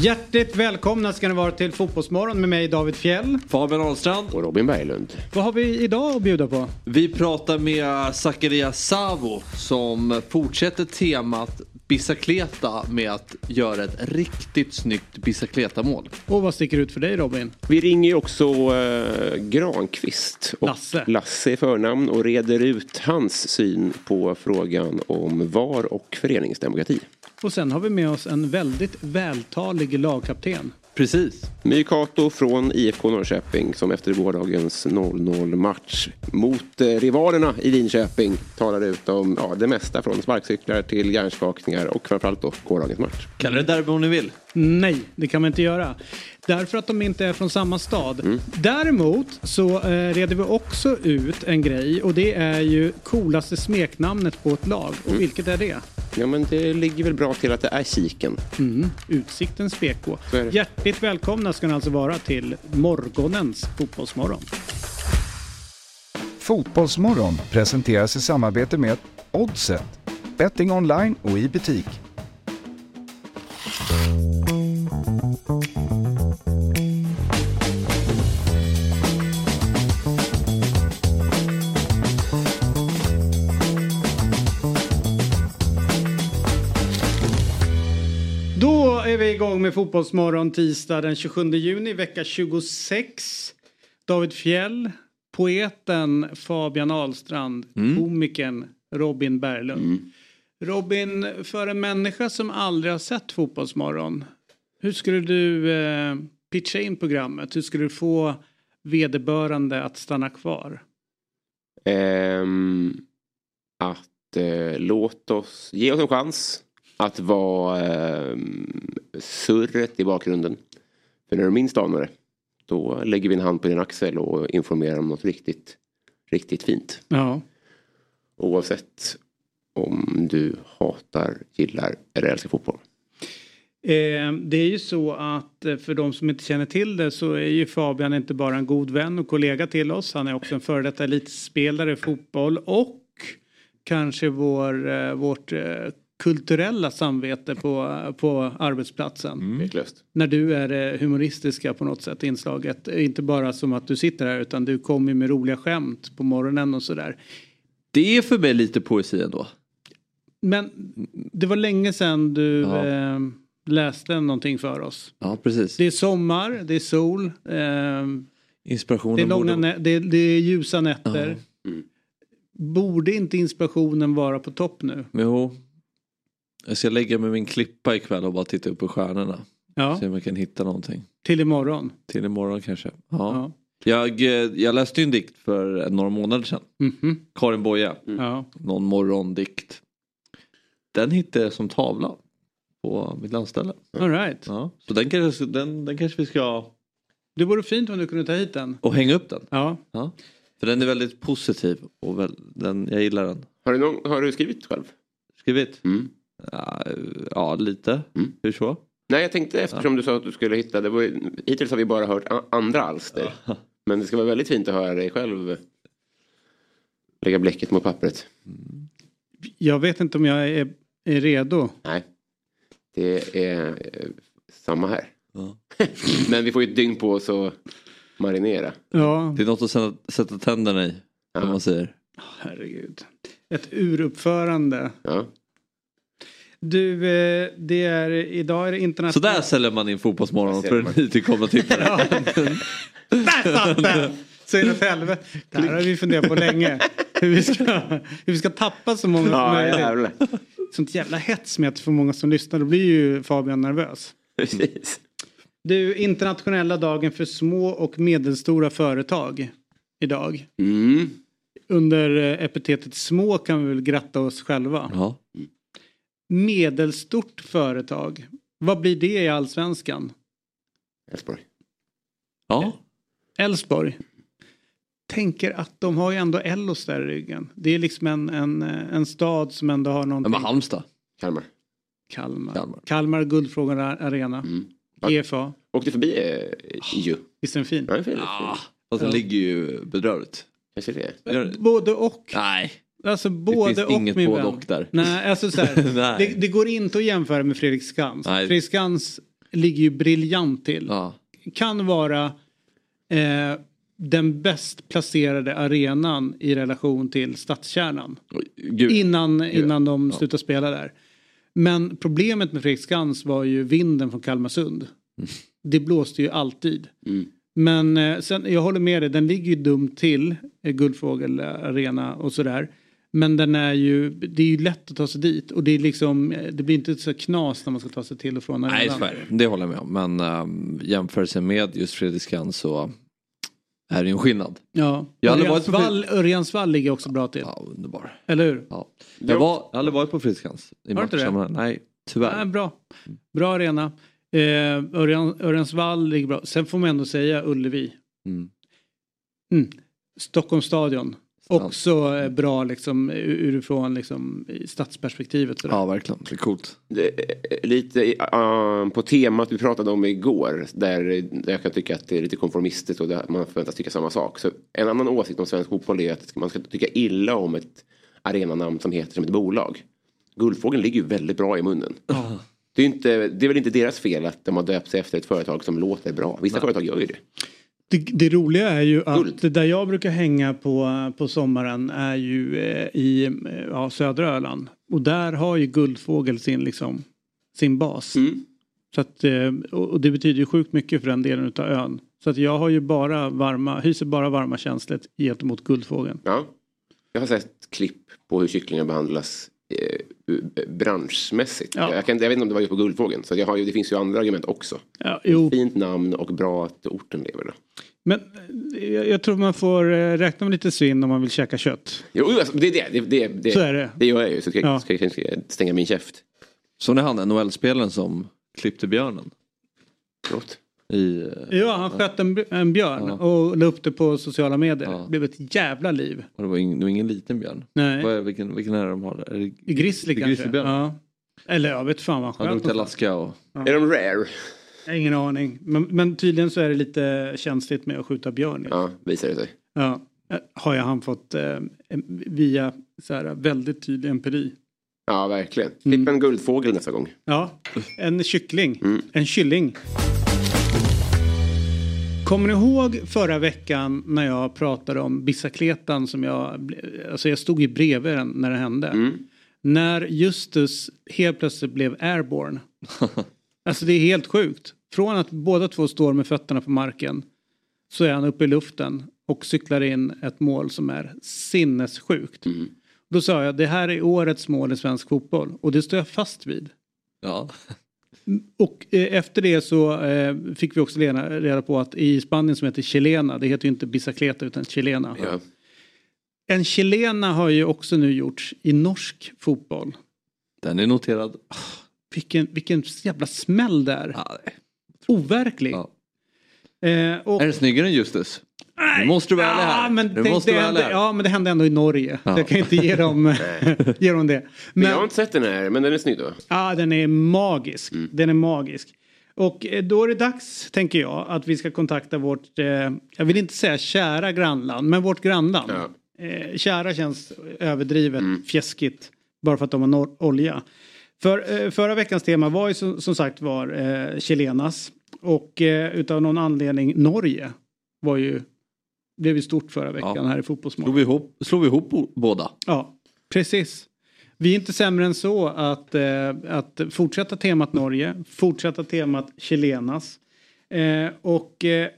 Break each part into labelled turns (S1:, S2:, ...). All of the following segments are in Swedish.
S1: Hjärtligt välkomna ska ni vara till Fotbollsmorgon med mig David Fjell.
S2: Fabian Ahlstrand.
S3: Och Robin Berglund.
S1: Vad har vi idag att bjuda på?
S2: Vi pratar med Zacharias Savo som fortsätter temat bicicleta med att göra ett riktigt snyggt bicicleta-mål.
S1: Och vad sticker ut för dig Robin?
S3: Vi ringer ju också eh, Granqvist. Och
S1: Lasse.
S3: Lasse i förnamn och reder ut hans syn på frågan om VAR och föreningsdemokrati.
S1: Och sen har vi med oss en väldigt vältalig lagkapten.
S2: Precis.
S3: My Cato från IFK Norrköping som efter gårdagens 0-0 match mot eh, rivalerna i Linköping talade ut om ja, det mesta från sparkcyklar till hjärnskakningar och framförallt då gårdagens match.
S2: Kalla det derby om ni vill.
S1: Nej, det kan man inte göra. Därför att de inte är från samma stad. Däremot så eh, reder vi också ut en grej och det är ju coolaste smeknamnet på ett lag. Och vilket är det?
S3: Ja men det ligger väl bra till att det är Kiken.
S1: Mm, Utsiktens BK. Hjärtligt välkomna ska ni alltså vara till morgonens Fotbollsmorgon.
S4: Fotbollsmorgon presenteras i samarbete med Oddset, betting online och i butik.
S1: Är vi igång med Fotbollsmorgon tisdag den 27 juni vecka 26. David Fjell, poeten Fabian Ahlstrand, komikern Robin Berglund. Robin, för en människa som aldrig har sett Fotbollsmorgon, hur skulle du eh, pitcha in programmet? Hur skulle du få vederbörande att stanna kvar?
S3: Ehm, att eh, låt oss ge oss en chans att vara ehm, surret i bakgrunden. För när du minst anar det då lägger vi en hand på din axel och informerar om något riktigt, riktigt fint.
S1: Ja.
S3: Oavsett om du hatar, gillar eller älskar fotboll.
S1: Eh, det är ju så att eh, för de som inte känner till det så är ju Fabian inte bara en god vän och kollega till oss. Han är också en före detta elitspelare i fotboll och kanske vår, eh, vårt eh, kulturella samvete på, på arbetsplatsen.
S3: Tveklöst.
S1: När du är det humoristiska på något sätt inslaget. Inte bara som att du sitter här utan du kommer med roliga skämt på morgonen och sådär.
S2: Det är för mig lite poesi ändå.
S1: Men det var länge sedan du
S2: Ja.
S1: eh, läste någonting för oss.
S2: Ja, precis.
S1: Det är sommar, det är sol, eh,
S2: Inspirationen
S1: det, är långa
S2: borde...
S1: det, är, det är ljusa nätter.
S3: Mm.
S1: Borde inte inspirationen vara på topp nu?
S2: Jo. Jag ska lägga mig min klippa ikväll och bara titta upp på stjärnorna.
S1: Ja,
S2: Se om jag kan hitta någonting.
S1: till imorgon.
S2: Till imorgon kanske. Ja.
S1: Ja.
S2: Jag, eh, jag läste ju en dikt för några månader sedan.
S1: Mhm.
S2: Karin Boye.
S1: ja.
S2: Någon morgondikt. Den hittade jag som tavla. På mitt landställe.
S1: All right.
S2: Ja. Så den kanske, den, den kanske vi ska...
S1: Det vore fint om du kunde ta hit den.
S2: Och hänga upp den.
S1: Ja.
S2: Ja. För den är väldigt positiv. Och väl, den, jag gillar den.
S3: Har, du någon, har du skrivit själv?
S2: Skrivit?
S3: Mm.
S2: Ja, ja lite.
S3: Mm.
S2: Hur så?
S3: Nej, jag tänkte eftersom du sa att du skulle hitta, det var, hittills har vi bara hört andra alster. Men det ska vara väldigt fint att höra dig själv lägga bläcket mot pappret.
S1: Jag vet inte om jag är, är redo.
S3: Nej, det är eh, samma här.
S2: Ja.
S3: Men vi får ju ett dygn på oss att marinera.
S1: Ja,
S2: Det är något att sätta, sätta tänderna i.
S3: Ja.
S2: Man säger.
S1: herregud. Ett uruppförande.
S3: Ja.
S1: Du, eh, det är idag är det
S2: Så
S1: internationella...
S2: där säljer man in fotbollsmorgon för
S3: man.
S2: nytillkomna tittare.
S1: Där satt den! Så in åt helvete. Det här har vi funderat på länge. Hur vi ska, hur vi ska tappa så många som möjligt.
S3: jävlar.
S1: Sånt jävla hets med att för många som lyssnar. Då blir ju Fabian nervös.
S3: Precis.
S1: Du, internationella dagen för små och medelstora företag idag.
S3: Mm.
S1: Under eh, epitetet små kan vi väl gratta oss själva.
S2: Ja.
S1: Medelstort företag. Vad blir det i allsvenskan?
S3: Elfsborg.
S2: ja.
S1: Elfsborg. Tänker att de har ju ändå Ellos där i ryggen. Det är liksom en, en, en stad som ändå har någonting.
S2: Men Halmstad.
S3: Kalmar.
S1: Kalmar.
S2: Kalmar.
S1: Kalmar. Guldfrågan Arena.
S3: Mm.
S1: EFA.
S3: Åkte förbi eh, ju.
S1: Visst är den fin?
S3: Ja, det är fint.
S2: Ja. Fast den ligger ju bedrövligt.
S3: Det?
S1: Både och.
S2: Nej.
S1: Alltså
S2: Det
S1: både
S2: finns
S1: och
S2: inget
S1: min
S2: både
S1: vän.
S2: och där.
S1: Nej, alltså så här,
S2: Nej.
S1: det, det går inte att jämföra med Fredrik Skans.
S2: Nej.
S1: Fredrik Skans ligger ju briljant till.
S2: Ja.
S1: Kan vara eh, den bäst placerade arenan i relation till stadskärnan.
S2: Gud.
S1: Innan, innan de slutar spela där. Men problemet med Fredriksskans var ju vinden från Kalmarsund. Det blåste ju alltid.
S3: Mm.
S1: Men eh, sen, jag håller med dig, den ligger ju dumt till, eh, Guldfågel Arena och sådär. Men den är ju, det är ju lätt att ta sig dit och det är liksom, det blir inte så knas när man ska ta sig till och från arenan.
S2: Nej, är det. Håller jag med om. Men um, jämförelsen med just Fredriksskans så är det en skillnad.
S1: Ja, Örjansvall, Örjansvall ligger också bra till.
S2: Ja, underbar.
S1: Eller hur?
S2: Ja. Jag, var, jag har aldrig varit på Fredriksskans.
S1: Har du inte det?
S2: Nej, tyvärr.
S1: Ja, bra. Bra arena. Eh, Örjan, Örjansvall ligger bra. Sen får man ändå säga Ullevi.
S2: Mm.
S1: Mm. Stockholms stadion. Också eh, bra liksom ur- urifrån liksom i stadsperspektivet. sådär.
S2: Ja, verkligen. Det är coolt.
S3: Lite uh, på temat vi pratade om igår. Där, där jag kan tycka att det är lite konformistiskt och där man förväntas tycka samma sak. Så en annan åsikt om svensk fotboll är att man ska tycka illa om ett arenanamn som heter som ett bolag. Guldfågeln ligger ju väldigt bra i munnen. Det, är inte, det är väl inte deras fel att de har döpt sig efter ett företag som låter bra. Vissa företag gör ju det.
S1: Det, det roliga är ju att
S3: Guld.
S1: där jag brukar hänga på, på sommaren är ju eh, i eh, ja, södra Öland. Och där har ju Guldfågel sin, liksom, sin bas.
S3: Mm.
S1: Så att, eh, och det betyder ju sjukt mycket för den delen av ön. Så att jag har ju bara varma, hyser bara varma känslor gentemot Guldfågeln.
S3: Ja. Jag har sett klipp på hur kycklingar behandlas eh, branschmässigt.
S1: Ja.
S3: Jag, kan, jag vet inte om det var just på Guldfågeln. Så jag har ju, det finns ju andra argument också.
S1: Ja, jo,
S3: Fint namn och bra att orten lever. Då.
S1: men eh, jag, jag tror man får eh, räkna med lite svinn om man vill käka kött.
S3: Jo, alltså, det, är det, det, det, det,
S1: Så är det.
S3: det gör jag ju. Så ska,
S1: Ja.
S3: ska, jag kanske stänga min käft.
S2: Så när han NHL-spelaren som klippte björnen.
S3: Förlåt.
S2: I,
S1: Ja, han sköt en, en björn
S2: Ja.
S1: och la upp det på sociala medier.
S2: Ja.
S1: Det blev ett jävla liv.
S2: och det var ingen, det var ingen liten björn.
S1: Nej.
S2: Vad är, vilken, vilken är det de har? Är det,
S1: Grizzly kanske?
S2: Grizzlybjörn?
S1: Ja. Eller jag vet fan vad han
S2: Han
S1: sköt.
S2: luktar
S1: någonstans.
S2: Alaska och...
S3: Är de rare?
S1: Ingen aning. Men, men tydligen så är det lite känsligt med att skjuta björn. Ja.
S3: Visar det sig.
S1: Ja. Eh, Har jag han fått eh, via så här, väldigt tydlig empiri.
S3: Ja, verkligen.
S1: Mm.
S3: Klipp en guldfågel nästa gång.
S1: Ja, en kyckling.
S3: Mm.
S1: En kylling. Kommer ni ihåg förra veckan när jag pratade om bicicletan som jag, alltså jag stod ju bredvid den när det hände.
S3: Mm.
S1: När Justus helt plötsligt blev airborne. alltså det är helt sjukt. Från att båda två står med fötterna på marken så är han uppe i luften och cyklar in ett mål som är sinnessjukt.
S3: Mm.
S1: Då sa jag det här är årets mål i svensk fotboll och det står jag fast vid.
S2: Ja.
S1: Och eh, efter det så eh, fick vi också reda, reda på att i Spanien som heter chilena, det heter ju inte bicicleta utan chilena.
S3: Ja.
S1: En chilena har ju också nu gjorts i norsk fotboll.
S2: Den är noterad.
S1: Vilken, vilken jävla smäll där.
S2: Ja.
S1: Overklig.
S2: Ja.
S1: Eh, och,
S2: Är den snyggare än Justus? Nu måste du vara ärlig här.
S1: men det,
S2: måste
S1: det,
S2: vara
S1: det, ja men det hände ändå i Norge.
S2: Ja.
S1: Jag kan inte ge dem, ge dem det.
S3: Men jag har inte sett den här, men den är snygg då.
S1: Ja, den är magisk. Den är magisk. Och eh, då är det dags, tänker jag, att vi ska kontakta vårt, eh, jag vill inte säga kära grannland, men vårt grannland.
S3: Ja.
S1: Eh, kära känns överdrivet fjäskigt, bara för att de har nor- olja. För eh, förra veckans tema var ju som, som sagt var eh, chilenas. Och eh, utav någon anledning Norge var ju, blev ju stort förra veckan
S2: Ja.
S1: här i Fotbollsmorgon.
S2: Slog vi ihop, slog vi ihop båda?
S1: Ja, precis. Vi är inte sämre än så att, eh, att fortsätta temat Norge, fortsätta temat chilenas. Eh, och eh,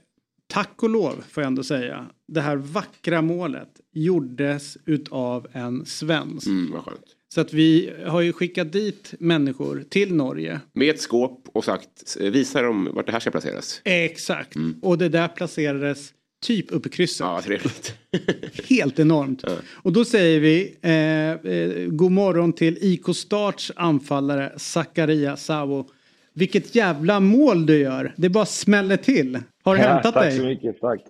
S1: tack och lov får jag ändå säga, det här vackra målet gjordes utav en svensk.
S3: Mm, vad skönt.
S1: Så att vi har ju skickat dit människor till Norge.
S3: Med ett skåp och sagt, visa dem vart det här ska placeras.
S1: Exakt. Och det där placerades typ uppe i krysset.
S3: Ja, trevligt.
S1: Helt enormt. Och då säger vi eh, eh, god morgon till IK Starts anfallare Zakaria Savo. Vilket jävla mål du gör. Det bara smäller till. Har du hämtat
S5: tack
S1: dig?
S5: så mycket, tack.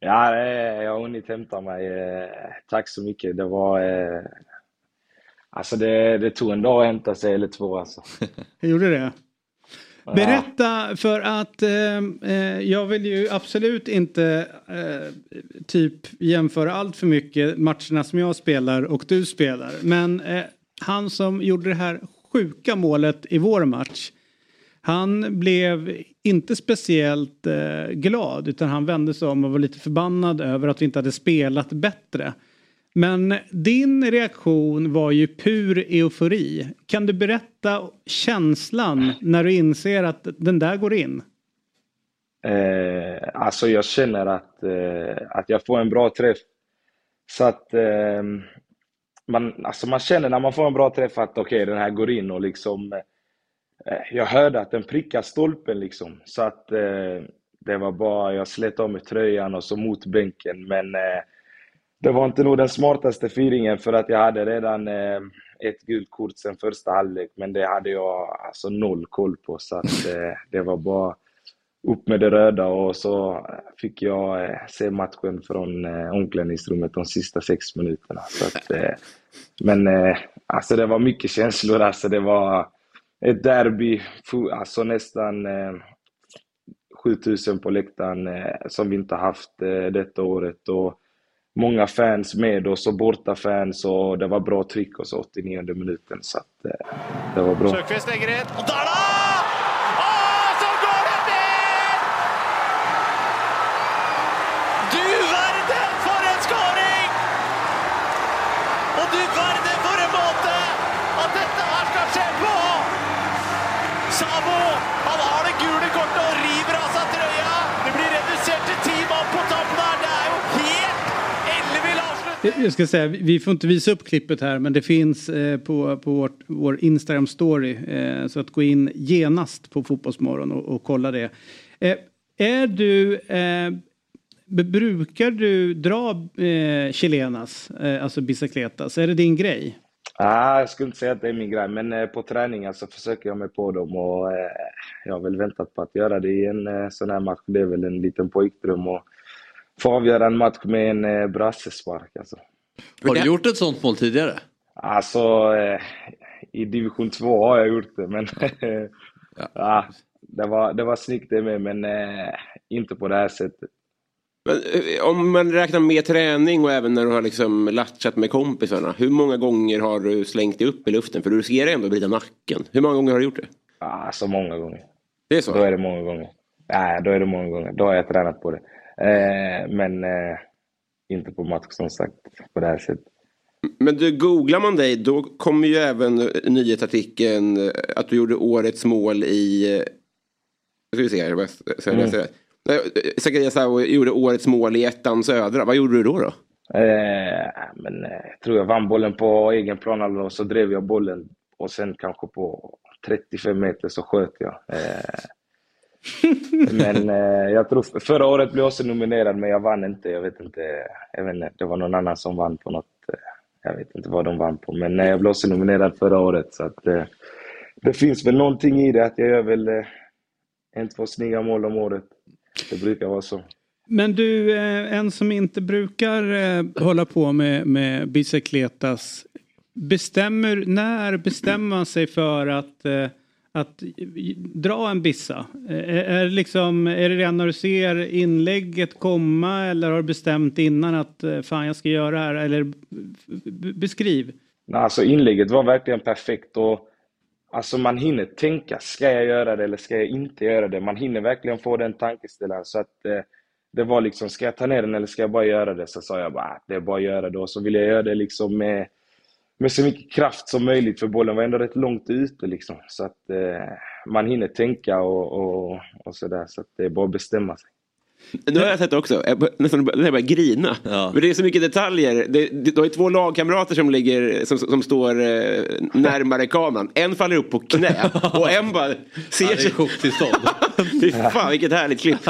S5: Ja, det jag har hunnit hämta mig. eh, Tack så mycket. Det var... eh, Alltså det, det tog en dag att hämta sig, eller två alltså.
S1: Jag gjorde det. Berätta för att eh, eh, jag vill ju absolut inte eh, typ jämföra allt för mycket matcherna som jag spelar och du spelar. Men eh, han som gjorde det här sjuka målet i vår match. Han blev inte speciellt eh, glad utan han vände sig om och var lite förbannad över att vi inte hade spelat bättre. Men din reaktion var ju pur eufori. Kan du berätta känslan när du inser att den där går in?
S5: Eh, alltså jag känner att, eh, att jag får en bra träff. Så att eh, man, alltså man känner när man får en bra träff att okej, okay, den här går in och liksom eh, Jag hörde att den prickar stolpen liksom. Så att eh, det var bara, jag slet av mig tröjan och så mot bänken. Men eh, det var inte nog den smartaste firingen för att jag hade redan eh, ett gult kort sen första halvlek. Men det hade jag alltså noll koll på. Så att eh, det var bara upp med det röda och så fick jag eh, se matchen från eh, omklädningsrummet de sista sex minuterna. Så att, eh, men alltså det var mycket känslor. Alltså det var ett derby, alltså nästan 7000 på läktaren som vi inte haft detta året. Och många fans med oss och borta fans och det var bra tryck och så 89 minuten. Så att, det var bra. Sökvist lägger in och där
S1: Jag ska säga, vi får inte visa upp klippet här men det finns eh, på, på vårt, vår Instagram story. Eh, så att gå in genast på Fotbollsmorgon och, och kolla det. Eh, är du, eh, brukar du dra eh, chilenas, eh, alltså bicicletas? Är det din grej?
S5: Ah, jag skulle inte säga att det är min grej, men eh, på träningar så alltså, försöker jag mig på dem och eh, jag har väl väntat på att göra det i en eh, sån här match. Det är väl en liten pojkdröm och få avgöra en match med en eh, brassespark. Alltså.
S2: Har du gjort ett sånt mål tidigare?
S5: Alltså, eh, i division 2 har jag gjort det, men ja. ja. det, var, det var snyggt det med, men eh, inte på det här sättet.
S3: Men, eh, om man räknar med träning och även när du har liksom latchat med kompisarna. Hur många gånger har du slängt dig upp i luften? För du riskerar ändå att vrida nacken. Hur många gånger har du gjort det?
S5: Ja, så många gånger.
S3: Det är så?
S5: Då är det många gånger. Nej, då är det många gånger. Då har jag tränat på det. Eh, men eh, inte på match som sagt på det här sättet.
S3: Men du, googlar man dig då kommer ju även nyhetsartikeln eh, att du gjorde årets mål i... Eh, ska vi se här. Så mm. Zakaria Sao gjorde årets mål i ettan södra. Vad gjorde du då? då?
S5: Eh, men, jag tror jag vann bollen på egen plan och så drev jag bollen och sen kanske på 35 meter så sköt jag. Eh, men eh, jag tror förra året blev jag också nominerad men jag vann inte. Jag vet inte. Jag vet inte. Det var någon annan som vann på något. Eh, jag vet inte vad de vann på. Men eh, jag blev också nominerad förra året. Så att, eh, det finns väl någonting i det att jag gör väl eh, en, två snygga mål om året. Det brukar vara så.
S1: Men du, eh, en som inte brukar eh, hålla på med, med bicicletas. Bestämmer, när bestämmer man sig för att att dra en bissa? Är, det liksom, är det redan när du ser inlägget komma eller har du bestämt innan att eh, fan jag ska göra det här? Eller beskriv.
S5: Alltså inlägget var verkligen perfekt och alltså man hinner tänka, ska jag göra det eller ska jag inte göra det? Man hinner verkligen få den tankeställaren så att eh, det var liksom, ska jag ta ner den eller ska jag bara göra det? Så sa jag bara, ah, det är bara att göra det och så vill jag göra det liksom med med så mycket kraft som möjligt för bollen var ändå rätt långt ute liksom. Så att eh, man hinner tänka och, och, och sådär. Så att det är bara att bestämma sig.
S3: Nu har jag sett också, jag nästan börjar grina. Ja. Men det är så mycket detaljer. Det, det, du har två lagkamrater som, ligger, som, som står eh, närmare kameran. En faller upp på knä och en bara ser ja, det är
S2: chocktillstånd.
S3: Fy fan vilket härligt klipp.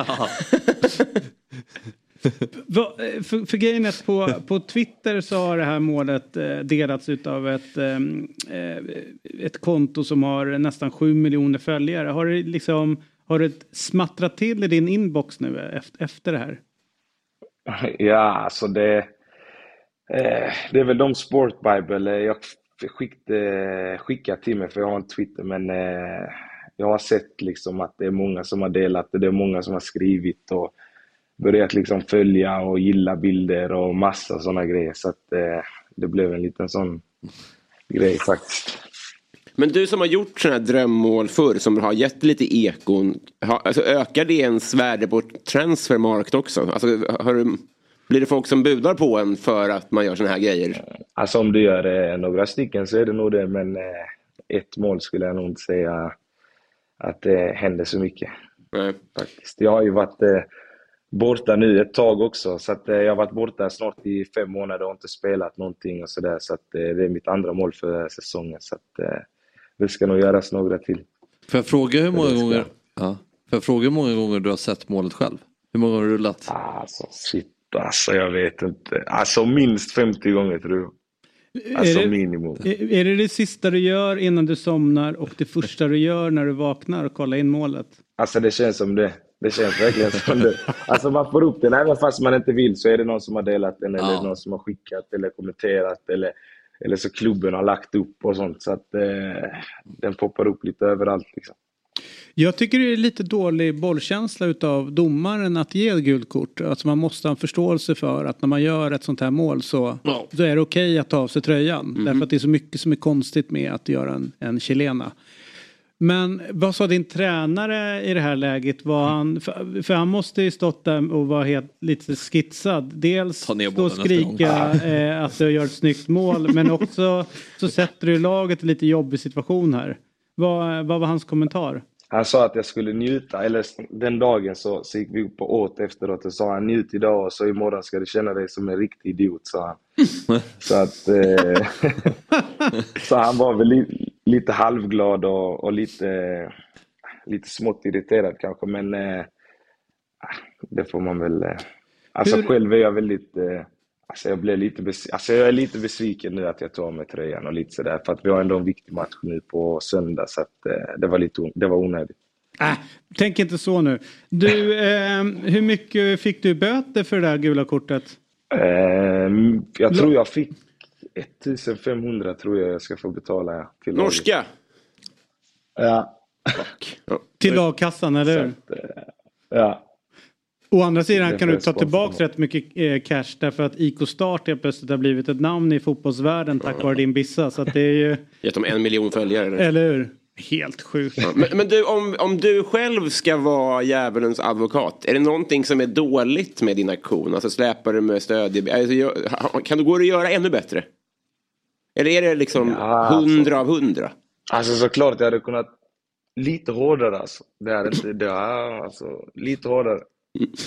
S1: Eh, för, för grejen är att på, på Twitter så har det här målet eh, delats av ett, ehm, eh, ett konto som har nästan 7 miljoner följare. Har det liksom har det smattrat till i din inbox nu e-, efter, efter det här?
S5: Ja, alltså det, eh, det är väl de Sport Bible eh, jag skickade, eh, skickade till mig för jag har en Twitter men eh, jag har sett liksom att det är många som har delat det, det är många som har skrivit och börjat liksom följa och gilla bilder och massa sådana grejer. Så att eh, det blev en liten sån grej faktiskt.
S3: Men du som har gjort sådana här drömmål förr som har gett lite ekon. Har, alltså, ökar det ens värde på transfermarkt också? Alltså, har du, blir det folk som budar på en för att man gör sådana här grejer?
S5: Alltså om du gör eh, några stycken så är det nog det, men eh, ett mål skulle jag nog inte säga att det händer så mycket.
S3: Nej.
S5: Faktiskt. Jag har ju varit eh, borta nu ett tag också, så att, eh, jag har varit borta snart i fem månader och inte spelat någonting och sådär. Så att, eh, det är mitt andra mål för säsongen. Så att, eh, det ska nog göras några till.
S2: Får jag fråga hur många gånger, ja. Får jag fråga hur många gånger du har sett målet själv? Hur många har du rullat?
S5: Alltså shit, alltså jag vet inte. Alltså minst 50 gånger tror jag. Alltså
S1: är, det,
S5: minimum.
S1: är är det det sista du gör innan du somnar och det första du gör när du vaknar och kollar in målet?
S5: Alltså det känns som det. Det känns verkligen som det. Alltså man får upp den, även fast man inte vill så är det någon som har delat den eller
S2: Ja.
S5: någon som har skickat eller kommenterat eller, eller så klubben har lagt upp och sånt. Så att eh, den poppar upp lite överallt liksom.
S1: Jag tycker det är lite dålig bollkänsla utav domaren att ge ett gult kort. Alltså man måste ha en förståelse för att när man gör ett sånt här mål så,
S2: Ja.
S1: så är det okej att ta av sig tröjan. Därför att det är så mycket som är konstigt med att göra en, en chilena. Men vad sa din tränare i det här läget? Var han, för, för han måste ju stått där och vara helt lite skitsad. Dels stå och skrika eh, att du gör ett snyggt mål men också så sätter du laget i lite jobbig situation här. Vad, vad var hans kommentar?
S5: Han sa att jag skulle njuta, eller den dagen så, så gick vi upp och åt efteråt och sa han njut idag och så imorgon ska du känna dig som en riktig idiot, sa han. så att... Eh, så han var väl lite halvglad och, och lite, lite smått irriterad kanske, men eh, det får man väl... Eh, alltså
S1: Hur-
S5: själv är jag väldigt... Eh, alltså jag, blev lite alltså jag är lite besviken nu att jag tar av mig tröjan och lite sådär, för att vi har ändå en viktig match nu på söndag, så att eh, det var lite det var onödigt.
S1: Äh, tänk inte så nu. Du, eh, hur mycket fick du böter för det där gula kortet?
S5: Ehm, jag tror jag fick 1500 tror jag jag ska få betala till laget.
S3: Norska?
S5: Ja.
S3: Ja.
S1: Till lagkassan, eller hur?
S5: eh, ja.
S1: Å andra sidan kan du ta tillbaka rätt mycket eh, cash därför att IK Start helt plötsligt har blivit ett namn i fotbollsvärlden tack vare din bissa. Så att det är ju,
S3: Gett dem en miljon följare. eller?
S1: eller hur? Helt sjukt.
S3: Ja, Men, men du, om, om du själv ska vara djävulens advokat. Är det någonting som är dåligt med din aktion? Alltså släpar du med stöd? Alltså, kan du gå att göra ännu bättre? Eller är det liksom
S5: Ja, alltså.
S3: hundra av hundra?
S5: Alltså såklart jag hade kunnat lite hårdare alltså. Det är inte, det är alltså lite hårdare.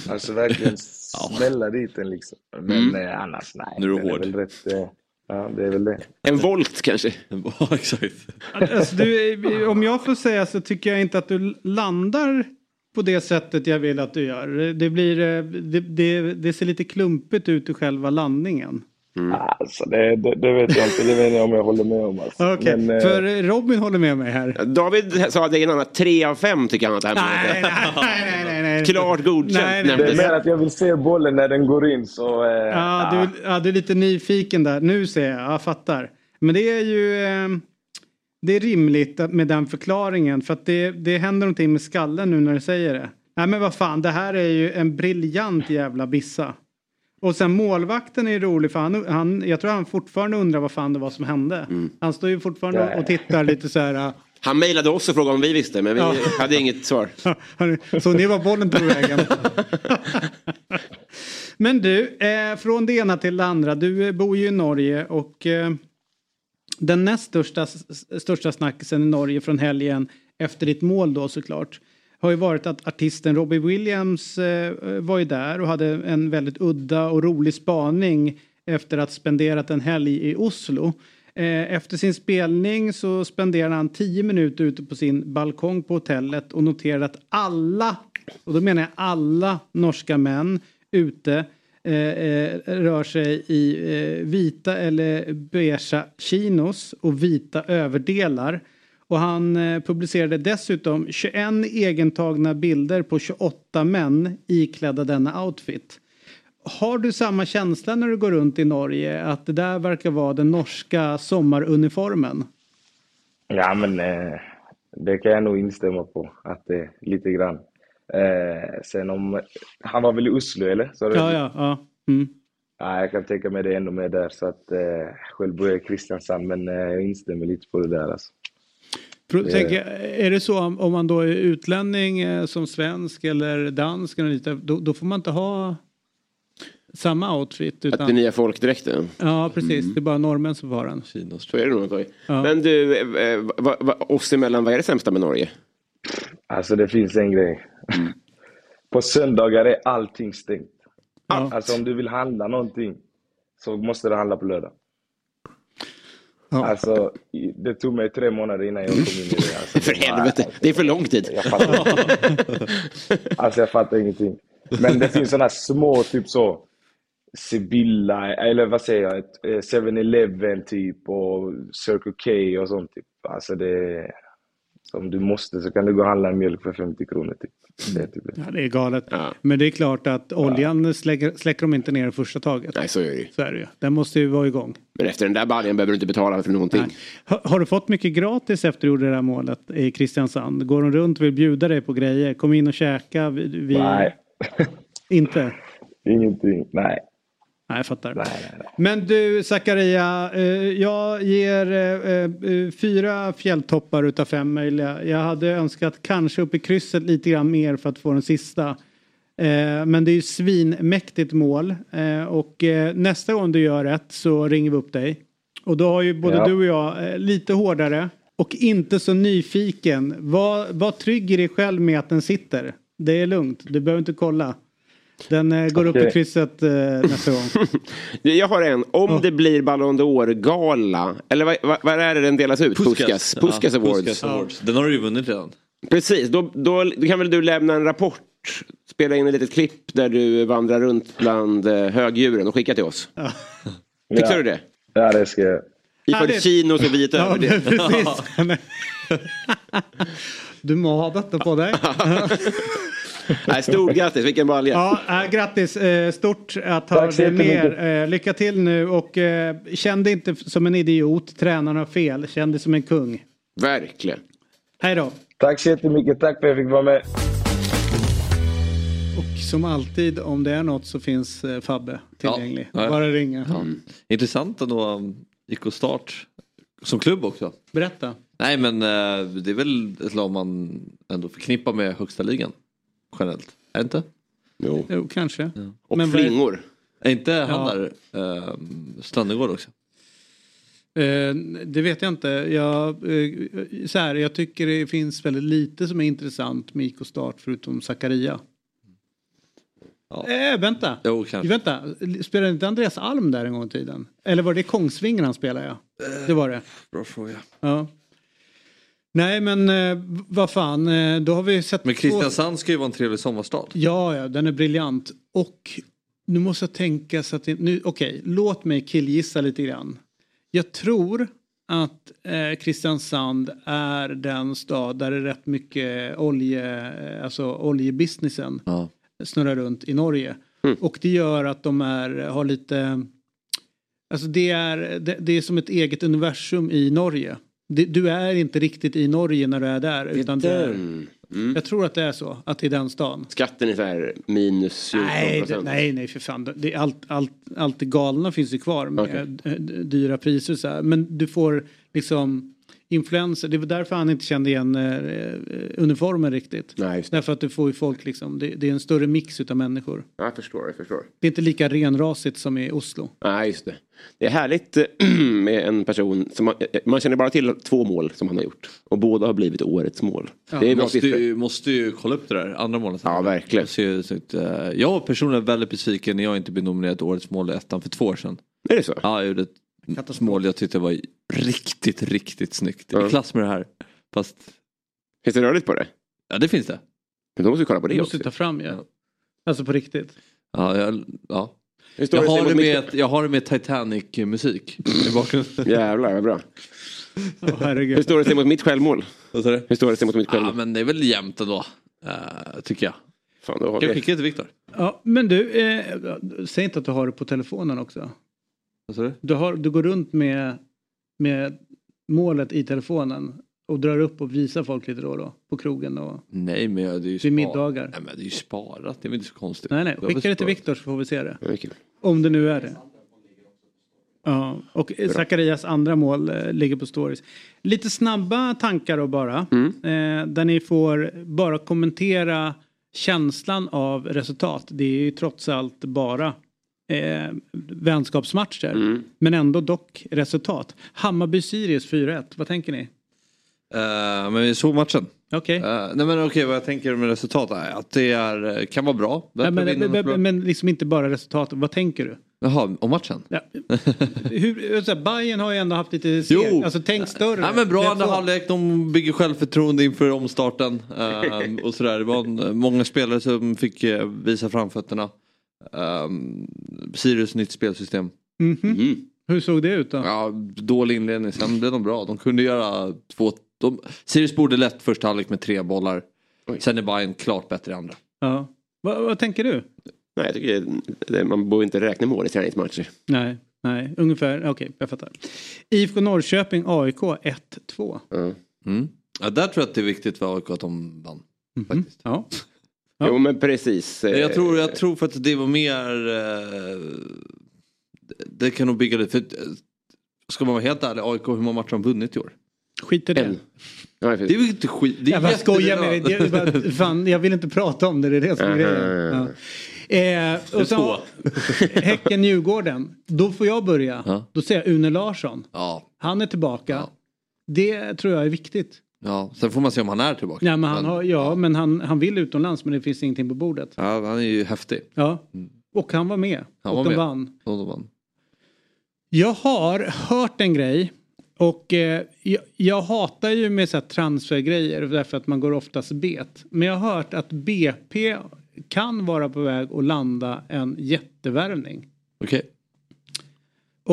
S5: Alltså verkligen smälla dit den liksom. Men eh, annars nej.
S2: Nu är du hård.
S5: väl rätt, eh, ja det är väl det.
S3: En volt kanske?
S2: Ja, exakt.
S1: Alltså, du, om jag får säga så tycker jag inte att du landar på det sättet jag vill att du gör. Det, blir, eh, det, det, det ser lite klumpigt ut i själva landningen.
S5: Alltså det, det, det vet jag inte, det vet jag om jag håller med om alltså.
S1: Okej,
S5: Men, eh,
S1: för Robin håller med mig här.
S3: David sa det innan att tre av fem tycker han att det här
S1: Nej, nej, nej, nej, nej.
S3: Klart godkänt
S1: Nej, nej.
S5: det är mer att jag vill se bollen när den går in så... Eh,
S1: Ja, du, ja, du är lite nyfiken där. Nu ser jag, jag fattar. Men det är ju eh, det är rimligt med den förklaringen för att det, det händer någonting med skallen nu när du säger det. Nej men vad fan, det här är ju en briljant jävla bissa. Och sen målvakten är ju rolig för han, han, jag tror han fortfarande undrar vad fan det var som hände. Han står ju fortfarande och tittar lite så här. äh,
S3: Han mejlade oss och frågade om vi visste men vi
S1: Ja.
S3: hade inget svar.
S1: Så ni var bollen tog vägen. Men du, eh, från det ena till det andra. Du eh, bor ju i Norge och eh, den näst största, största snackisen i Norge från helgen efter ditt mål då såklart har ju varit att artisten Robbie Williams eh, eh, var ju där och hade en väldigt udda och rolig spaning efter att spenderat en helg i Oslo. Eh, Efter sin spelning så spenderade han tio minuter ute på sin balkong på hotellet och noterade att alla, och då menar jag alla norska män ute eh, eh, rör sig i eh, vita eller beiga chinos och vita överdelar. Och han eh, publicerade dessutom 21 egentagna bilder på 28 män iklädda denna outfit. Har du samma känsla när du går runt i Norge att det där verkar vara den norska sommaruniformen?
S5: Ja, men eh, det kan jag nog instämma på, att det är lite grann. Eh, sen om... Han var väl i Oslo, eller? Så
S1: Ja, ja, ja. Mm.
S5: Ja, jag kan tänka mig det ännu mer där. Så att, eh, själv bor jag i Kristiansand, men eh, jag instämmer lite på det där. Alltså. Det-
S1: Tänk, är det så om man då är utlänning eh, som svensk eller dansk eller lite, då, då får man inte ha samma outfit.
S3: Att det
S1: Utan,
S3: nya folkdräkten.
S1: ja precis, det är bara norrmän som får ha den.
S3: Så är det nog.
S1: Ja.
S3: Men du, eh, va, va, oss emellan, vad är det sämsta med Norge?
S5: Alltså det finns en grej. På söndagar är allting stängt.
S1: Ja.
S5: Alltså om du vill handla någonting så måste du handla på lördag.
S1: Ja.
S5: Alltså det tog mig tre månader innan jag kom in i det. Alltså,
S3: För
S5: det
S3: helvete, det är för lång tid.
S5: Jag fattar Alltså jag fattar ingenting. Men det finns sådana små, typ så. Sibylla, eller vad säger jag? ett, eh, 7-Eleven typ och Circle K och sånt typ. Alltså det... Om du måste så kan du gå och handla mjölk för 50 kronor typ. Det är typ det.
S1: Ja, det är galet.
S3: Ja.
S1: Men det är klart att oljan släcker, släcker de inte ner i första taget.
S3: Nej, så är det ju.
S1: Så är det ju. Den måste ju vara igång.
S3: Men efter den där baljan behöver du inte betala för någonting.
S1: Har, har du fått mycket gratis efter du gjorde det här målet i Kristiansand? Går de runt och vill bjuda dig på grejer? Kom in och käka. Vi, vi...
S5: Nej,
S1: Inte?
S5: ingenting. Nej.
S1: Nej, jag fattar.
S5: Nej, nej, nej.
S1: Men du Zakaria, eh, jag ger eh, eh, fyra fjälltoppar utav fem möjliga. Jag hade önskat kanske upp i krysset lite grann mer för att få den sista. Eh, men det är ju svinmäktigt mål och nästa gång du gör rätt så ringer vi upp dig. Och då har ju både
S5: Ja.
S1: du och jag lite hårdare och inte så nyfiken. Var, var trygg i dig själv med att den sitter. Det är lugnt, du behöver inte kolla. Den eh, går upp i krysset eh, nästa gång.
S3: Jag har en. Om det blir Ballon d'Or-gala, eller vad, vad, vad är det den delas ut? Puskas. Puskas
S2: Ja,
S3: Awards.
S2: Puskas Awards. Den har du ju vunnit redan.
S3: Precis, då, då, då kan väl du lämna en rapport. Spela in ett litet klipp där du vandrar runt bland eh, högdjuren och skicka till oss. Fixar
S5: Ja.
S3: du det?
S5: Ja, det ska jag.
S3: I
S1: Härligt.
S3: porcinos och vit
S1: Ja,
S3: över det.
S1: precis. Du må ha detta på dig.
S3: Nej, stort grattis, vilken balja.
S1: Ja, äh, grattis eh, stort att ha
S5: jättemycket.
S1: med. Eh, lycka till nu och eh, känn dig inte som en idiot. Tränaren har fel. Känn dig som en kung.
S3: Verkligen.
S1: Hej då.
S5: Tack så jättemycket. Tack för att jag fick vara med.
S1: Och som alltid om det är något så finns Fabbe tillgänglig.
S2: Ja, ja.
S1: Bara ringa.
S2: Intressant ändå. um, IK Start som klubb också.
S1: Berätta.
S2: Nej men det är väl ett lag man ändå förknippar med högsta ligan. Generellt. Är det inte?
S3: Jo.
S1: Jo, kanske.
S3: Och
S1: Men
S3: flingor.
S2: Är inte han
S1: Ja.
S2: där eh, Strandegård också?
S1: Eh, det vet jag inte. Jag, eh, så här, jag tycker det finns väldigt lite som är intressant med IK Start förutom Zakaria.
S2: Ja.
S1: Eh, vänta.
S2: Jo kanske.
S1: vänta. Spelade inte Andreas Alm där en gång i tiden? Eller var det Kongsvinger han spelade? Ja. Det var det.
S2: Bra fråga.
S1: Ja. Nej men eh, vad fan, eh, då har vi sett...
S2: Men Kristiansand ska ju vara en trevlig sommarstad.
S1: Ja, ja, den är briljant. Och nu måste jag tänka så att det, nu, okej, låt mig killgissa lite grann. Jag tror att eh, Kristiansand är den stad där det är rätt mycket olje, eh, alltså oljebusinessen
S2: Ja.
S1: snurrar runt i Norge.
S3: Mm.
S1: Och det gör att de är, har lite, alltså det är, det, det är som ett eget universum i Norge. Det, du är inte riktigt i Norge när du är där. Utan du är.
S3: Mm.
S1: jag tror att det är så, att det är den stan.
S3: Skatten är så här minus 14
S1: Nej, det, nej, nej för fan. Det, allt, allt, allt det galna finns ju kvar med eh, dyra priser. Så här. Men du får liksom influenser. Det var därför han inte kände igen eh, eh, uniformen riktigt.
S3: Nej, just det.
S1: Därför att du får ju folk liksom, det, det är en större mix utav människor.
S3: Ja, Jag förstår, jag förstår.
S1: Det är inte lika renrasigt som i Oslo.
S3: Nej, just det. Det är härligt med en person som man, eh, man känner bara till två mål som han har gjort. Och båda har blivit årets mål. Det är
S2: Måste ju, måste ju kolla upp det där andra målet.
S3: Ja, verkligen.
S2: Jag, ser, så att, eh, jag personligen är väldigt besviken när jag inte blev nominerad årets mål i ettan för två år sedan.
S3: Är det så?
S2: Ja, jag gjorde ett
S1: Katastrof.
S2: mål jag tyckte var riktigt, riktigt snyggt.
S3: Ja.
S2: I klass med det här. Fast,
S3: Finns det rörligt på det?
S2: ja det finns det.
S3: Men då måste vi kolla på
S1: Det
S3: det
S1: måste
S3: också.
S1: du ta fram ja. Alltså på riktigt.
S2: Ja, jag, ja. Jag,
S3: det
S2: har det med, jag har det med Titanic-musik i bakgrunden.
S3: Jävlar vad bra.
S1: Åh,
S3: Hur står det sig mot mitt självmål?
S2: Du?
S3: Hur står det sig mot mitt
S2: Ja
S3: självmål?
S2: men det är väl jämnt ändå. Uh, tycker jag.
S3: Fan, då har
S2: Kan jag skicka det till Viktor?
S1: Ja, men du, eh, säg inte att du har det på telefonen också.
S2: Vad sa du?
S1: Du, har, du går runt med, med målet i telefonen och drar upp och visar folk lite då och då på krogen och
S2: Nej men jag- det är ju
S1: vid middagar.
S2: Nej men det är ju sparat. Det är väl inte så konstigt.
S1: Nej, nej, skicka det till. Viktor så får vi se det. Om det nu är det. Ja, och Zacharias andra mål eh, ligger på stories. Lite snabba tankar då bara.
S3: Mm.
S1: Eh, där ni får bara kommentera känslan av resultat. Det är ju trots allt bara eh, vänskapsmatcher.
S3: Mm.
S1: Men ändå dock resultat. Hammarby-Sirius 4-1, vad tänker ni?
S2: Eh, men vi såg matchen.
S1: Okej.
S2: Eh, nej men okej vad jag tänker med resultat är att det är, eh, kan vara bra. Bättre
S1: men,
S2: mot bra.
S1: men, men liksom inte bara resultatet, vad tänker du?
S2: Jaha, om matchen?
S1: Ja. Hur, så här, Bayern har ju ändå haft lite seg,
S2: Jo.
S1: alltså tänk större.
S2: Nej men bra andra halvlek, de bygger självförtroende inför omstarten. ehm, och sådär. Det var en, många spelare som fick visa framfötterna. Um, Sirius nytt spelsystem.
S1: Mhm.
S3: Mm.
S1: Hur såg det ut då?
S2: Ja, dålig inledning, sen blev de bra. De kunde göra två... De, Sirius borde lätt första halvlek med tre bollar.
S3: Oj.
S2: Sen är Bayern klart bättre i andra.
S1: Ja. Vad, vad tänker du?
S3: Nej, jag tycker det, det, man borde inte räkna mål i träningsmatcher.
S1: Nej, nej, ungefär, okej, jag fattar. IFK Norrköping, AIK 1-2.
S3: Ja.
S2: Mm. Ja, där tror jag att det är viktigt för AIK att de vann. Faktiskt.
S1: Ja. Ja.
S3: Jo men precis. eh,
S2: Jag tror, jag tror för att det var mer... Eh, det kan nog bygga lite. För, eh, ska man vara helt ärlig, AIK, hur många matcher har de vunnit i år?
S1: Skit i det.
S3: En.
S2: Det är väl inte skit. Det är
S1: Jag bara skojar med dig. bara- Fan, jag vill inte prata om det, det är det som är grejen. Ja. Eh, och så, Häcken-Djurgården, då får jag börja.
S2: Ja.
S1: Då säger jag Une Larsson.
S2: Ja,
S1: Han är tillbaka.
S2: Ja.
S1: Det tror jag är viktigt.
S2: Ja, sen får man se om han är tillbaka.
S1: Ja, men han, har, ja, men han, han vill utomlands men det finns ingenting på bordet.
S2: Ja, han är ju häftig.
S1: Ja. Och han var med.
S2: Han
S1: och
S2: var
S1: de
S2: med.
S1: vann.
S2: Och de vann.
S1: Jag har hört en grej och eh, jag, jag hatar ju med så här transfergrejer därför att man går oftast bet. Men jag har hört att BP kan vara på väg att landa en jättevärvning.
S2: Okej.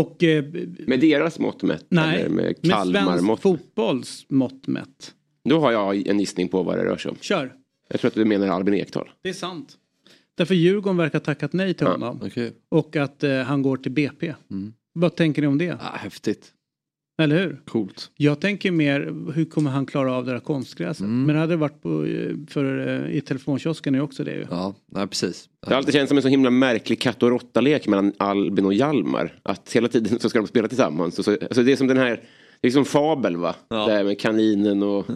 S1: Och eh,
S3: Med deras mått mätt?
S1: nej,
S3: Eller med
S1: med svensk fotbolls mått mätt.
S3: Då har jag en gissning på vad det rör sig om.
S1: Kör,
S3: Jag tror att du menar Albin Ekdal.
S1: det är sant. Därför Djurgården verkar ha tackat nej till
S3: Ja,
S1: honom.
S2: Okej.
S1: Och att eh, han går till BP.
S2: Mm.
S1: Vad tänker ni om det?
S2: Ah, häftigt.
S1: Eller hur?
S2: Coolt.
S1: Jag tänker mer, hur kommer han klara av det där konstgräset?
S2: Mm.
S1: Men det hade varit på, för, eh, i telefonkiosken är också det ju.
S2: Ja, nej precis.
S3: Det har alltid känts som en så himla märklig katt och råtta-lek mellan Albin och Hjalmar. Att hela tiden så ska de spela tillsammans. Så, alltså det är som den här, det är som fabel va?
S2: Ja.
S3: Det här med kaninen och...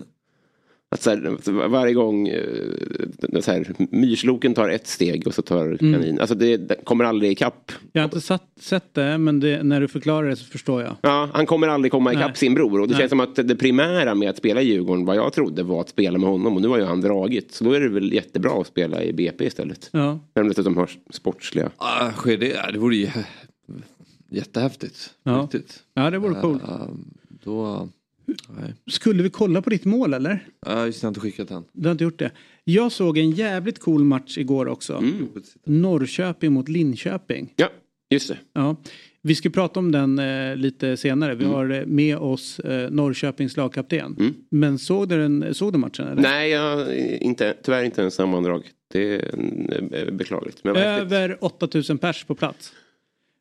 S3: Att så här, varje gång eh, så här, myrsloken tar ett steg och så tar
S1: Mm.
S3: kaninen. Alltså det, det kommer aldrig ikapp.
S1: Jag har inte satt, sett det men det, när du förklarar det så förstår jag.
S3: Ja, han kommer aldrig komma ikapp
S1: Nej.
S3: sin bror. Och det
S1: Nej.
S3: känns som att det primära med att spela i Djurgården, vad jag trodde var att spela med honom. Och nu har ju han dragit. Så då är det väl jättebra att spela i BP istället.
S1: Ja.
S3: När de dessutom har sportsliga.
S2: Ah, sker det? Det vore ju jättehäftigt.
S1: Ja.
S2: Riktigt.
S1: ja, det vore coolt.
S2: Ah, då... Nej.
S1: Skulle vi kolla på ditt mål eller?
S2: Ah, just det, jag har inte skickat den.
S1: Du har inte gjort det. Jag såg en jävligt cool match igår också.
S3: Mm.
S1: Norrköping mot Linköping.
S3: Ja, just det.
S1: Ja. Vi ska prata om den eh, lite senare. Vi har eh, med oss eh, Norrköpings lagkapten.
S3: Mm.
S1: Men såg du, den, såg du matchen? Eller?
S3: Nej, jag, inte, tyvärr inte en sammandrag. Det är eh, beklagligt.
S1: Över 8000 pers på plats.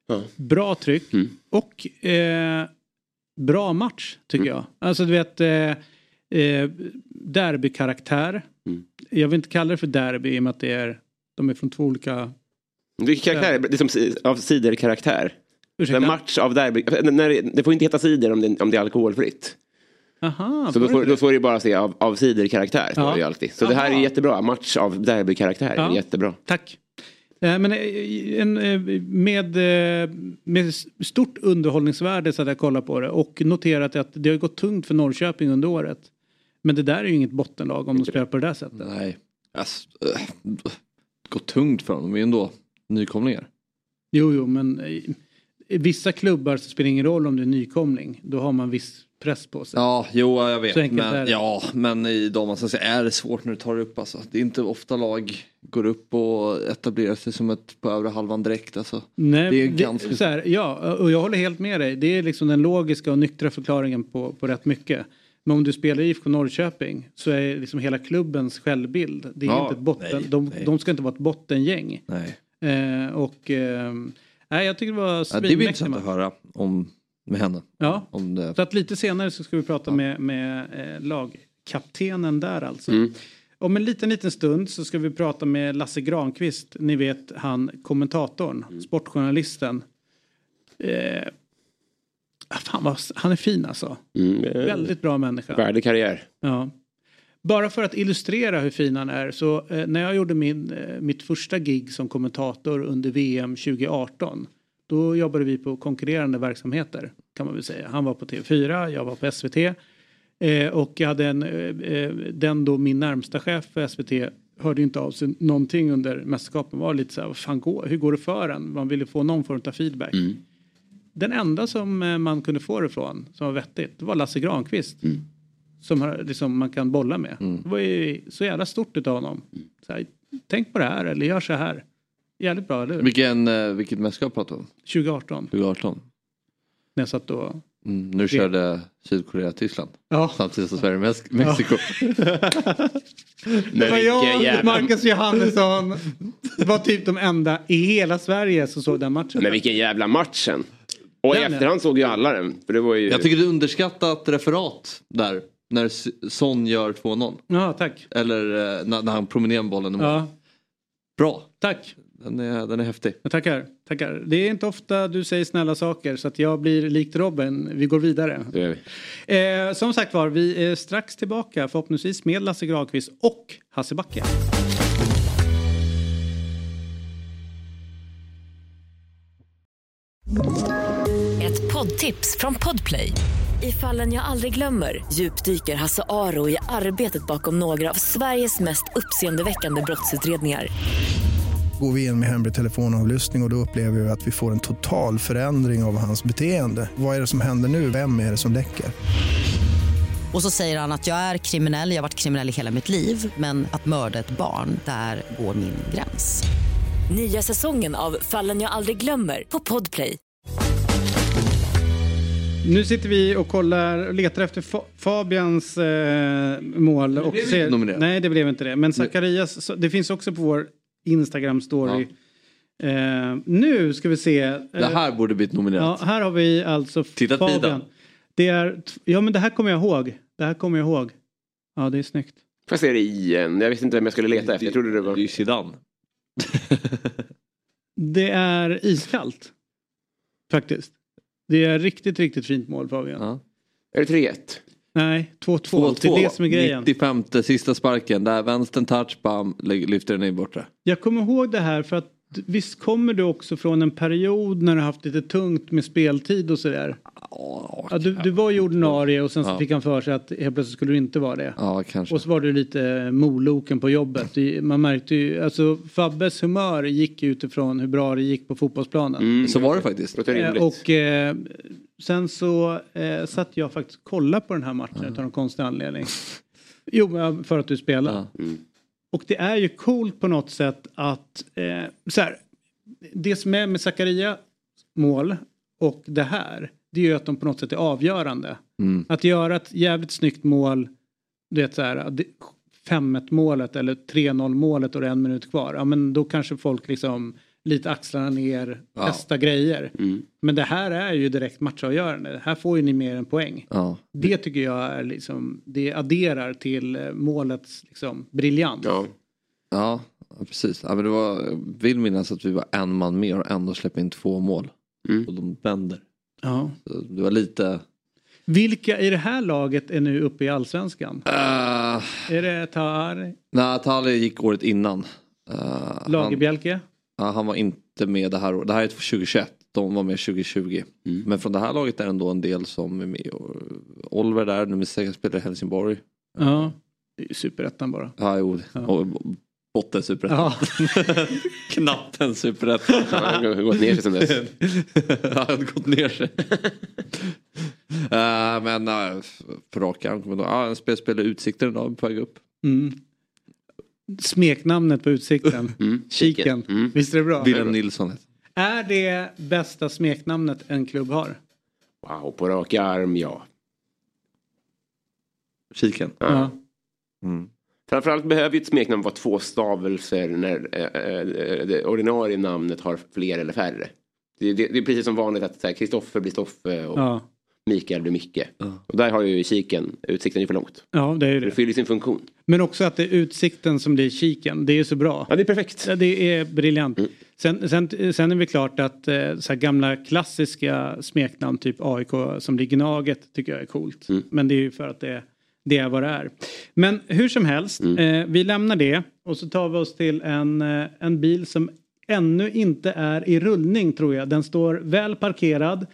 S3: Ja.
S1: Bra tryck
S3: Mm.
S1: och eh, bra match tycker
S3: Mm.
S1: jag. Alltså du vet eh, eh, derbykaraktär.
S3: Mm.
S1: Jag vill inte kalla det för derby i och med att det är, de är från två olika...
S3: Är, karaktär, det är som av ciderkaraktär.
S1: Ursäkta?
S3: En match av derby. När det, får inte heta cider om det, om det är alkoholfritt.
S1: Aha,
S3: Så då får, då får det bara se av, av ciderkaraktär. står
S1: Ja.
S3: det ju alltid. Så det här är
S1: Aha.
S3: jättebra. Match av derbykaraktär.
S1: Ja.
S3: Jättebra.
S1: Tack. Eh, Men eh, en, eh, med, med stort underhållningsvärde så hade jag kollat på det och noterat att det har gått tungt för Norrköping under året. Men det där är ju inget bottenlag om de spelar på det där sättet.
S2: Nej. Alltså, äh, går tungt för dem. De är ju ändå nykomlingar.
S1: Jo, jo, men i vissa klubbar så spelar det ingen roll om du är nykomling. Då har man viss press på sig.
S2: Ja, jo jag vet.
S1: Så
S2: Men, ja, men i damallsvenskan är det svårt när du tar upp alltså. Det är inte ofta lag går upp och etablerar sig som ett på övre halvan direkt alltså.
S1: Nej,
S2: det är
S1: det,
S2: ganska-
S1: så här, ja, och jag håller helt med dig. Det är liksom den logiska och nyktra förklaringen på, på rätt mycket. Men om du spelar i IFK Norrköping så är liksom hela klubbens självbild. Det är
S2: Ja,
S1: inte ett botten,
S2: nej,
S1: de,
S2: nej.
S1: de ska inte vara ett bottengäng.
S2: Nej.
S1: Eh, och eh, nej, jag tycker det var
S2: Ja, det blir
S1: svinmäktigt.
S2: intressant att höra om med henne.
S1: Ja,
S2: Om det.
S1: så att lite senare så ska vi prata med, med eh, lagkaptenen där alltså.
S3: Mm.
S1: Om en liten, liten stund så ska vi prata med Lasse Granqvist. Ni vet han kommentatorn,
S3: Mm.
S1: sportjournalisten. Eh, Fan vad, han är fin alltså.
S3: Mm, eh,
S1: Väldigt bra människa.
S3: Värdig karriär.
S1: Ja. Bara för att illustrera hur fin han är så eh, när jag gjorde min, eh, mitt första gig som kommentator under VM 2018 då jobbade vi på konkurrerande verksamheter kan man väl säga. Han var på TV4, jag var på SVT eh, och jag hade en, eh, eh, den då min närmsta chef för SVT hörde inte av sig någonting under mästerskapen var lite så här, vad fan går, hur går det för en? Man ville få någon form av feedback.
S3: Mm.
S1: Den enda som man kunde få det från som var vettigt det var Lasse Granqvist.
S3: Mm.
S1: Som har, liksom, man kan bolla med. Det var ju så jävla stort utav honom. Så här, Tänk på det här eller gör så här. Jävligt bra, eller hur?
S2: Vilken, eh, vilket mästerskap pratar vi om?
S1: 2018.
S2: 2018?
S1: När jag satt och...
S2: Mm, nu körde Sydkorea-Tyskland.
S1: Ja.
S2: Samtidigt som Sverige Mex- Mexiko.
S3: Men
S1: Det var jag, Marcus Johannesson. Det var typ de enda i hela Sverige som såg den matchen.
S3: men vilken jävla matchen. Och i
S1: Den är-
S3: efterhand såg ju alla den. För det var ju...
S2: Jag tycker är underskattat referat där. När Son gör 2-0.
S1: Ja, tack.
S2: Eller eh, när, när han promenerar bollen i.
S1: Ja,
S2: Bra.
S1: tack.
S2: Den är, den är häftig.
S1: Jag tackar, tackar. Det är inte ofta du säger snälla saker så att jag blir likt Robin. Vi går vidare.
S3: Det vi.
S1: Eh, som sagt var, vi är strax tillbaka förhoppningsvis med Lasse Granqvist och Hasse Backe.
S6: Ett poddtips från Podplay. I fallen jag aldrig glömmer djupdyker Hasse Aro i arbetet bakom några av Sveriges mest uppseendeväckande brottsutredningar.
S7: Går vi in med hemlig telefonavlyssning och, och då upplever vi att vi får en total förändring av hans beteende. Vad är det som händer nu? Vem är det som läcker?
S8: Och så säger han att jag är kriminell, jag har varit kriminell i hela mitt liv men att mörda ett barn, där går min gräns.
S6: Nya säsongen av Fallen jag aldrig glömmer på Podplay.
S1: Nu sitter vi och kollar och letar efter Fa- Fabians eh, mål. Och
S2: blev
S1: ser,
S2: inte nominerat.
S1: nej, det blev inte det. Men Zacharias, det finns också på vår Instagram-story. Eh, nu ska vi se. Eh,
S2: Det här borde blivit nominerat.
S1: Ja, här har vi alltså
S2: Titta
S1: Fabian.
S2: tiden.
S1: Det är, ja men det här kommer jag ihåg. Det här kommer jag ihåg. Ja, det är snyggt.
S3: Får jag se det igen? Jag visste inte vem jag skulle leta efter. Jag trodde det var...
S2: Det är ju Zidane.
S1: Det är iskallt. Faktiskt. Det är riktigt, riktigt fint mål Fabian.
S2: Ja.
S3: Är det 3-1?
S1: Nej, 2-2. Det är det som är grejen.
S2: 95 sista sparken. Där vänstern touch, bam, lyfter den in borta.
S1: Jag kommer ihåg det här för att visst kommer du också från en period när du haft lite tungt med speltid och sådär? Ja, du, du var ju ordinarie och sen så
S2: Ja.
S1: fick han för sig att helt plötsligt skulle du inte vara det.
S2: Ja, kanske.
S1: Och så var du lite moloken på jobbet. Det- Man märkte ju, alltså Fabbes humör gick utifrån hur bra det gick på fotbollsplanen.
S3: Mm.
S2: Så var det faktiskt.
S3: Låter
S1: Eh. Och eh, sen så eh, satt jag faktiskt och kollade på den här matchen utav någon konstig anledning. Jo, för att du spelar.
S2: Ja.
S3: Mm.
S1: Och det är ju coolt på något sätt att eh, så här, det som är med Zakaria mål och det här det är ju att de på något sätt är avgörande.
S2: Mm.
S1: Att göra ett jävligt snyggt mål, du vet så här, det- 5-1 målet eller 3-0 målet och det är en minut kvar. Ja men då kanske folk liksom lite axlarna ner,
S2: Ja.
S1: testa grejer.
S3: Mm.
S1: Men det här är ju direkt matchavgörande. Här får ju ni mer än poäng.
S2: Ja.
S1: Det tycker jag är liksom, det adderar till eh, målets liksom briljans.
S3: Ja.
S2: Ja, precis. Ja, men det var, jag vill minnas att vi var en man mer och ändå släppte in två mål.
S3: Mm.
S2: Och de vänder.
S1: Ja.
S2: Så Det var lite...
S1: Vilka i det här laget är nu uppe i allsvenskan?
S2: Uh,
S1: Är det Tahar,
S2: nej, Tali gick året innan. Uh, han,
S1: Lagerbjälke?
S2: Ja, han var inte med det här året. Det här är 2021. De var med 2020.
S3: Mm.
S2: Men från det här laget är det ändå en del som är med. Oliver där, nummer sex, spelar i Helsingborg.
S1: Ja. Det är ju superettan bara.
S2: Ja, jo.
S1: Ja.
S2: Och botten superettan.
S1: Ja.
S2: Knappt en superettan.
S3: Han har gått ner sig sen dess.
S2: Han hade gått ner sig. Eh, men uh, på rak arm kommer. Ah, en spel spelar Utsikten idag på väg upp.
S1: Mm. Smeknamnet på utsikten.
S3: Mm.
S1: Kiken.
S3: Mm.
S1: Visst är det bra?
S2: Wilhelm Nilsson.
S1: Är det bästa smeknamnet en klubb har?
S3: Wow, på rak arm, ja.
S2: Kiken.
S1: Ja.
S2: Mm.
S3: Framförallt behöver ju ett smeknamn vara två stavelser när eh, eh, det ordinarie namnet har fler eller färre. Det, det, det är precis som vanligt att Kristoffer blir Stoffe och
S1: Ja.
S3: Mikael blir Micke.
S2: Ja.
S3: Och där har ju kiken utsikten ju för långt.
S1: ja, det är ju
S3: Det
S1: det.
S3: fyller sin funktion.
S1: Men också att det är utsikten som blir kiken. Det är så bra.
S3: Ja, det är perfekt.
S1: Ja, det är briljant. Mm. Sen, sen, sen är det klart att eh, så gamla klassiska smeknamn typ AIK som blir Gnaget tycker jag är coolt. Mm. Men det är ju för att det, det är vad det är. Men hur som helst, mm. eh, vi lämnar det och så tar vi oss till en, eh, en bil som ännu inte är i rullning tror jag. Den står väl parkerad.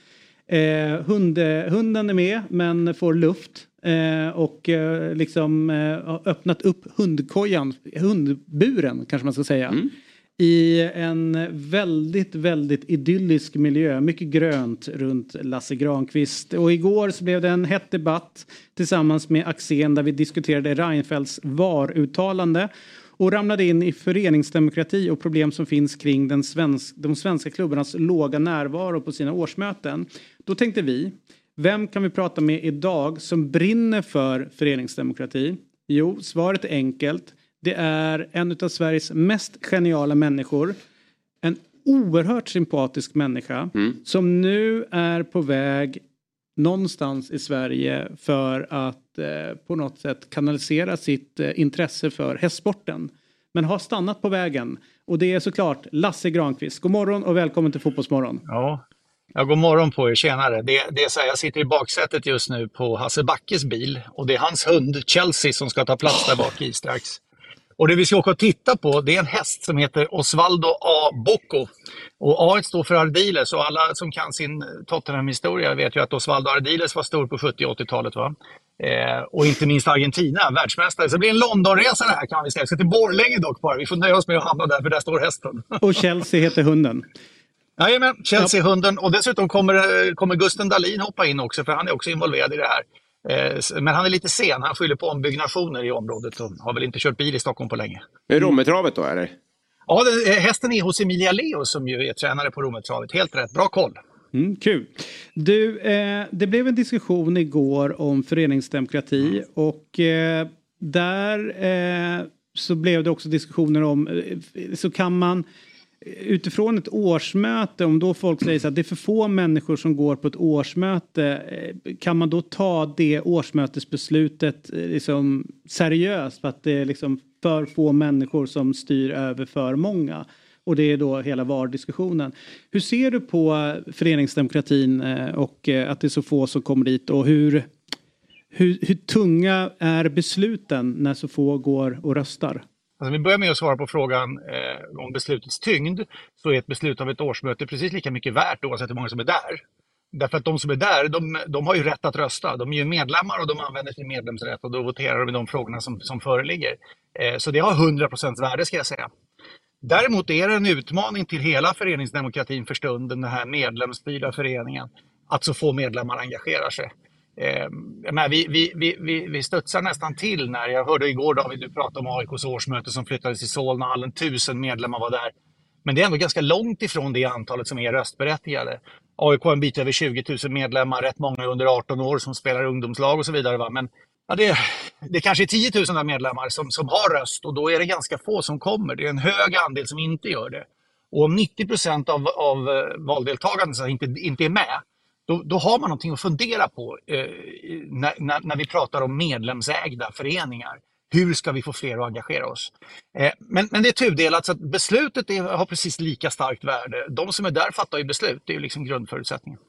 S1: Eh, hund, hunden är med men får luft. Eh, och eh, liksom eh, öppnat upp hundkojan, hundburen kanske man ska säga. Mm. I en väldigt, väldigt idyllisk miljö. Mycket grönt runt Lasse Granqvist. Och igår så blev det en hett debatt tillsammans med Axén där vi diskuterade Reinfeldts VAR-uttalande och ramlade in i föreningsdemokrati och problem som finns kring den svensk, de svenska klubbarnas låga närvaro på sina årsmöten. Då tänkte vi, vem kan vi prata med idag som brinner för föreningsdemokrati? Jo, svaret är enkelt. Det är en av Sveriges mest geniala människor. En oerhört sympatisk människa mm. som nu är på väg någonstans i Sverige för att eh, på något sätt kanalisera sitt eh, intresse för hästsporten. Men har stannat på vägen. Och det är såklart Lasse Granqvist. God morgon och välkommen till Fotbollsmorgon.
S9: Ja, Ja, god morgon på er, tjenare. Det, det är så här, jag sitter i baksätet just nu på Hasse Backes bil och det är hans hund Chelsea som ska ta plats där bak i strax. Och det vi ska åka och titta på det är en häst som heter Osvaldo A. Bocco. Och A står för Ardiles och alla som kan sin Tottenham-historia vet ju att Osvaldo Ardiles var stor på 70 och 80-talet. Va? Eh, och inte minst Argentina, världsmästare. Så det blir en Londonresa det här kan vi säga. Vi ska till Borlänge dock bara. Vi får nöja oss med att hamna där för där står hästen.
S1: Och Chelsea heter hunden.
S9: Jajamän, Chelsea-hunden. Och dessutom kommer, kommer Gusten Dahlin hoppa in också, för han är också involverad i det här. Eh, men han är lite sen, han skyller på ombyggnationer i området och har väl inte kört bil i Stockholm på länge.
S3: Är Rommetravet då eller?
S9: Ja, det, hästen är hos Emilia Leo som ju är tränare på Rommetravet. Helt rätt, bra koll.
S1: Mm, kul. Du, eh, det blev en diskussion igår om föreningsdemokrati mm. och eh, där eh, så blev det också diskussioner om, eh, så kan man utifrån ett årsmöte, om då folk säger att det är för få människor som går på ett årsmöte, eh, kan man då ta det årsmötesbeslutet eh, liksom seriöst för att det är liksom för få människor som styr över för många? Och det är då hela VAR-diskussionen. Hur ser du på eh, föreningsdemokratin och att det är så få som kommer dit och hur, hur, hur tunga är besluten när så få går och röstar?
S9: Alltså, vi börjar med att svara på frågan eh, om beslutets tyngd. Så är ett beslut av ett årsmöte precis lika mycket värt oavsett hur många som är där. Därför att de som är där, de, de har ju rätt att rösta. De är ju medlemmar och de använder sin medlemsrätt och då voterar de i de frågorna som, som föreligger. Eh, så det har 100% värde ska jag säga. Däremot är det en utmaning till hela föreningsdemokratin för stunden, den här medlemsstyrda föreningen, att så få medlemmar engagerar sig. Eh, men vi, vi, vi, vi studsar nästan till när jag hörde igår David, du pratade om AIKs årsmöte som flyttades till Solna, alla tusen medlemmar var där. Men det är ändå ganska långt ifrån det antalet som är röstberättigade. AIK har en bit över 20 000 medlemmar, rätt många under 18 år som spelar ungdomslag och så vidare. Va? Men ja, det, det kanske är 10 000 medlemmar som, som har röst och då är det ganska få som kommer. Det är en hög andel som inte gör det. Och om 90 procent av, av eh, valdeltagandet inte, inte är med, då, då har man någonting att fundera på eh, när, när, när, vi pratar om medlemsägda föreningar. Hur ska vi få fler att engagera oss? Eh, men, men det är tudelat så att beslutet är, har precis lika starkt värde. De som är där fattar ju beslut, det är ju liksom grundförutsättningen.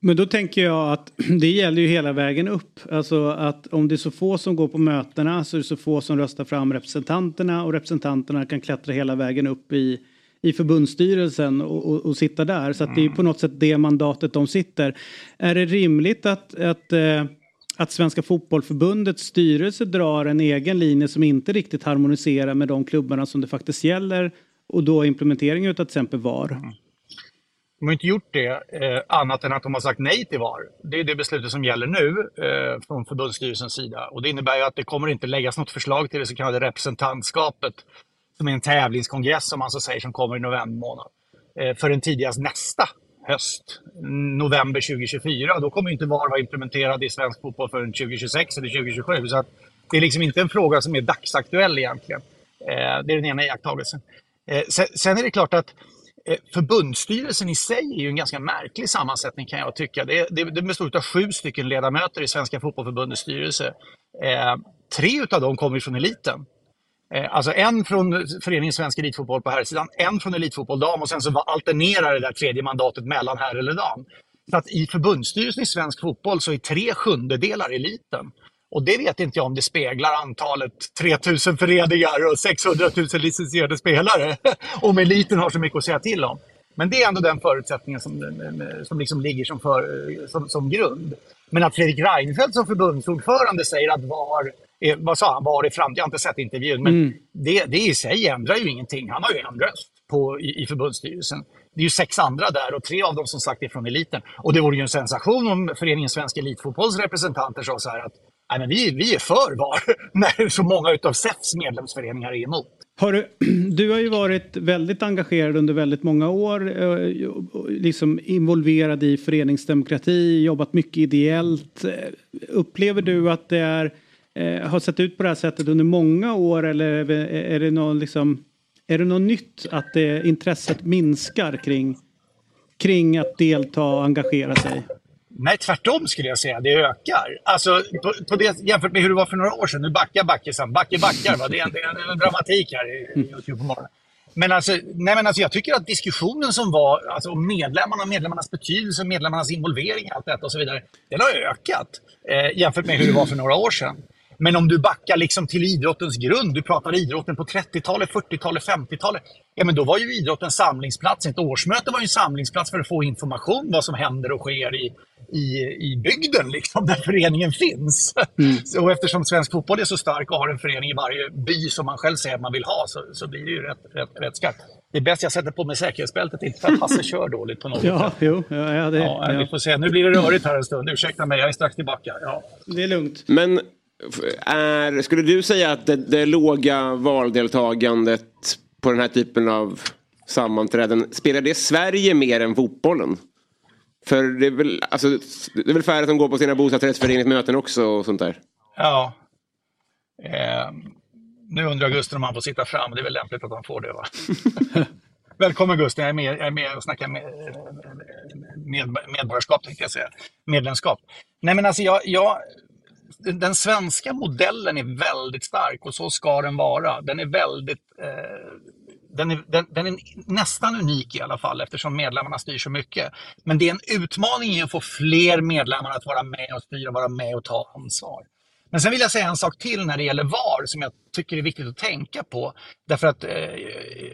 S1: Men då tänker jag att det gäller ju hela vägen upp. Alltså att om det är så få som går på mötena så är det så få som röstar fram representanterna och representanterna kan klättra hela vägen upp i i förbundsstyrelsen och, och, och sitta där. Så att det är på något sätt det mandatet de sitter. Är det rimligt att, att, eh, att Svenska Fotbollförbundets styrelse drar en egen linje som inte riktigt harmoniserar med de klubbarna som det faktiskt gäller och då implementeringen av till exempel VAR? Mm.
S9: De har inte gjort det eh, annat än att de har sagt nej till VAR. Det är det beslutet som gäller nu eh, från förbundsstyrelsens sida. Och det innebär ju att det kommer inte läggas något förslag till det så kallade representantskapet som är en tävlingskongress som man så säger som kommer i november månad. Eh, förrän tidigast nästa höst, november 2024. Då kommer inte VAR vara implementerad i svensk fotboll förrän 2026 eller 2027. Så att det är liksom inte en fråga som är dagsaktuell egentligen. Eh, det är den ena iakttagelsen. Eh, sen är det klart att eh, förbundsstyrelsen i sig är ju en ganska märklig sammansättning kan jag tycka. Det, det, det består av sju stycken ledamöter i Svenska Fotbollförbundets styrelse. Eh, tre utav dem kommer från eliten. Eh, alltså en från föreningen Svensk Elitfotboll på herrsidan, en från Elitfotboll dam och sen så alternerar det där tredje mandatet mellan herr eller dam. Så att i förbundsstyrelsen i svensk fotboll så är tre sjundedelar eliten. Och det vet inte jag om det speglar antalet 3000 föreningar och 600 000 licensierade spelare. om eliten har så mycket att säga till om. Men det är ändå den förutsättningen som, som liksom ligger som, för, som, som grund. Men att Fredrik Reinfeldt som förbundsordförande säger att VAR vad sa han, VAR i framtiden? Jag har inte sett intervjun, men mm. det, det i sig ändrar ju ingenting. Han har ju en röst på, i, i förbundsstyrelsen. Det är ju sex andra där och tre av dem som sagt är från eliten. Och det vore ju en sensation om föreningen Svensk Elitfotbolls representanter sa så här att Nej, men vi, vi är för VAR när så många av SEFs medlemsföreningar är emot.
S1: Har du, har ju varit väldigt engagerad under väldigt många år. Eh, liksom involverad i föreningsdemokrati, jobbat mycket ideellt. Upplever du att det är, eh, har sett ut på det här sättet under många år eller är det något, liksom, är det något nytt att det, intresset minskar kring, kring att delta och engagera sig?
S9: Nej, tvärtom skulle jag säga. Det ökar. Alltså, på, på det, jämfört med hur det var för några år sedan. Nu backar backisen. Backe backar. Va? Det, är en, det är en dramatik här i, i Youtube på morgonen. Men alltså, nej men alltså jag tycker att diskussionen som var alltså om medlemmarna, medlemmarnas betydelse, medlemmarnas involvering i allt detta och så vidare, den har ökat eh, jämfört med hur det var för några år sedan. Men om du backar liksom till idrottens grund, du pratar idrotten på 30-talet, 40-talet, 50-talet. Ja, men då var ju idrotten samlingsplats. Ett årsmöte var ju en samlingsplats för att få information vad som händer och sker i, i, i bygden, liksom, där föreningen finns. Mm. Så eftersom svensk fotboll är så stark och har en förening i varje by som man själv säger att man vill ha så, så blir det ju rätt, rätt, rätt skarpt. Det är bäst jag sätter på mig säkerhetsbältet, inte för att Hasse kör dåligt på något
S1: ja, Jo, ja, ja, det,
S9: ja, ja. Vi får se. Nu blir det rörigt här en stund. Ursäkta mig, jag är strax tillbaka. Ja.
S1: Det är lugnt.
S3: Men är, skulle du säga att det, det låga valdeltagandet på den här typen av sammanträden, spelar det Sverige mer än fotbollen? För det är väl, alltså, det är väl färre som går på sina bostadsrättsföreningsmöten också och sånt där?
S9: Ja. Eh, nu undrar Gusten om han får sitta fram. Det är väl lämpligt att han får det va? Välkommen Gusten, jag är med, jag är med och snackar med, med, medborgarskap tänkte jag säga. Medlemskap. Nej men alltså jag, jag den svenska modellen är väldigt stark och så ska den vara. Den är väldigt eh, den är, den, den, är nästan unik i alla fall eftersom medlemmarna styr så mycket. Men det är en utmaning att få fler medlemmar att vara med och styra, vara med och ta ansvar. Men sen vill jag säga en sak till när det gäller VAR som jag tycker är viktigt att tänka på. Därför att eh,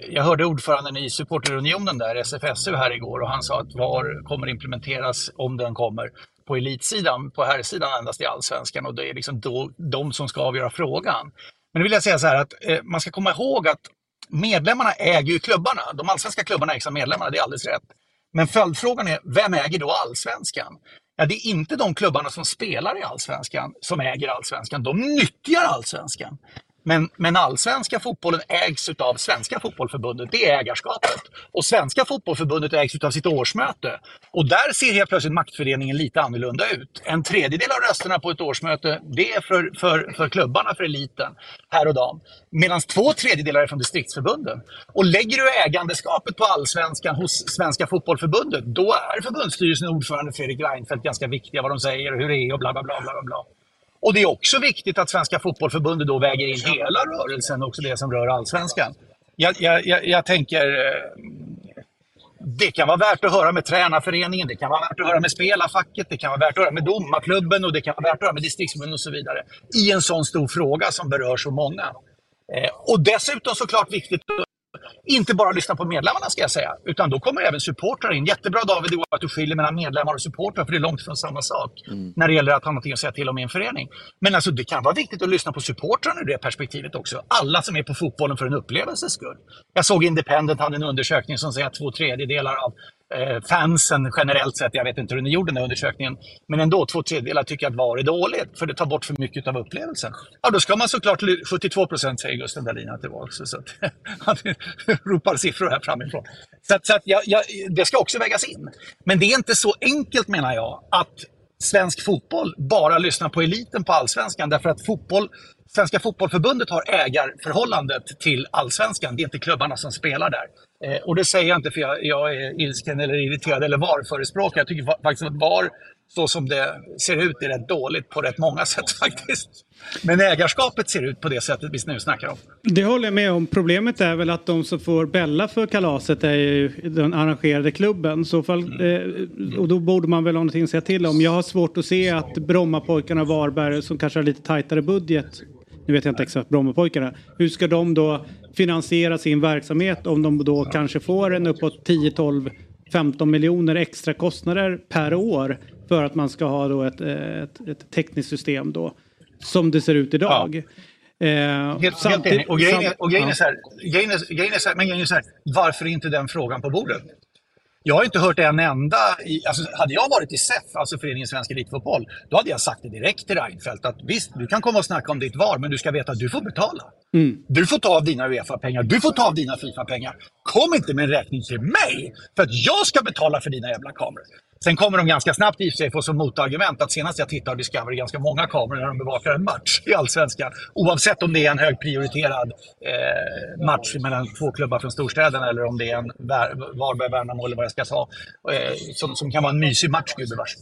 S9: jag hörde ordföranden i supporterunionen där, SFSU, här igår och han sa att VAR kommer implementeras om den kommer på elitsidan, på herrsidan endast i allsvenskan och det är liksom då, de som ska avgöra frågan. Men nu vill jag säga så här att eh, man ska komma ihåg att medlemmarna äger ju klubbarna. De allsvenska klubbarna ägs av medlemmarna, det är alldeles rätt. Men följdfrågan är, vem äger då allsvenskan? Ja, det är inte de klubbarna som spelar i allsvenskan som äger allsvenskan. De nyttjar allsvenskan. Men, men allsvenska fotbollen ägs av Svenska fotbollförbundet, det är ägarskapet. Och Svenska fotbollförbundet ägs av sitt årsmöte. Och där ser helt plötsligt maktfördelningen lite annorlunda ut. En tredjedel av rösterna på ett årsmöte, det är för, för, för klubbarna, för eliten, här och dam. Medan två tredjedelar är från distriktsförbunden. Och lägger du ägandeskapet på allsvenskan hos Svenska fotbollförbundet, då är förbundsstyrelsen och ordförande Fredrik Reinfeldt ganska viktiga vad de säger och hur det är och bla bla bla. bla, bla. Och det är också viktigt att Svenska Fotbollförbundet då väger in hela rörelsen, också det som rör allsvenskan. Jag, jag, jag, jag tänker, eh, det kan vara värt att höra med tränarföreningen, det kan vara värt att höra med spelarfacket, det kan vara värt att höra med domarklubben och det kan vara värt att höra med distriktsförbundet och så vidare. I en sån stor fråga som berör så många. Eh, och dessutom såklart viktigt inte bara lyssna på medlemmarna ska jag säga, utan då kommer även supportrar in. Jättebra David att du skiljer mellan medlemmar och supportrar, för det är långt ifrån samma sak mm. när det gäller att ha någonting att säga till om i en förening. Men alltså, det kan vara viktigt att lyssna på supportrarna ur det perspektivet också. Alla som är på fotbollen för en upplevelses skull. Jag såg Independent hade en undersökning som säger att två tredjedelar av Eh, fansen generellt sett, jag vet inte hur ni gjorde den här undersökningen, men ändå två tredjedelar tycker att VAR är dåligt för det tar bort för mycket av upplevelsen. Ja, då ska man såklart, 72 procent säger Gusten Dahlin att det var också, så att han ropar siffror här framifrån. Så, att, så att ja, ja, det ska också vägas in. Men det är inte så enkelt menar jag att svensk fotboll bara lyssnar på eliten på allsvenskan därför att fotboll Svenska fotbollförbundet har ägarförhållandet till allsvenskan. Det är inte klubbarna som spelar där. Eh, och det säger jag inte för jag, jag är ilsken eller irriterad eller VAR-förespråkare. Jag tycker faktiskt att VAR så som det ser ut är rätt dåligt på rätt många sätt faktiskt. Men ägarskapet ser ut på det sättet vi nu snackar om.
S1: Det håller jag med om. Problemet är väl att de som får bälla för kalaset är ju den arrangerade klubben. Så fall, eh, och då borde man väl ha någonting att säga till om. Jag har svårt att se att Brommapojkarna och Varberg som kanske har lite tajtare budget. Nu vet jag inte exakt Brommapojkarna. Hur ska de då finansiera sin verksamhet om de då kanske får en uppåt 10, 12, 15 miljoner extra kostnader per år för att man ska ha då ett, ett, ett tekniskt system då som det ser ut idag.
S9: Ja. Eh, helt, helt enig. Och grejen är, och grejen är så här, grejen är, grejen är så här, men grejen är så här, varför är inte den frågan på bordet? Jag har inte hört en enda, i, alltså hade jag varit i SEF, alltså Föreningen Svensk Elitfotboll, då hade jag sagt det direkt till Reinfeldt att visst, du kan komma och snacka om ditt VAR, men du ska veta att du får betala. Mm. Du får ta av dina Uefa-pengar, du får ta av dina Fifa-pengar. Kom inte med en räkning till mig för att jag ska betala för dina jävla kameror. Sen kommer de ganska snabbt i sig få som motargument att senast jag tittade Discovery ganska många kameror när de bevakar en match i Allsvenskan. Oavsett om det är en högprioriterad eh, match mellan två klubbar från storstäderna eller om det är en Varberg-Värnamo eller vad jag ska säga. Eh, som, som kan vara en mysig match gubevars.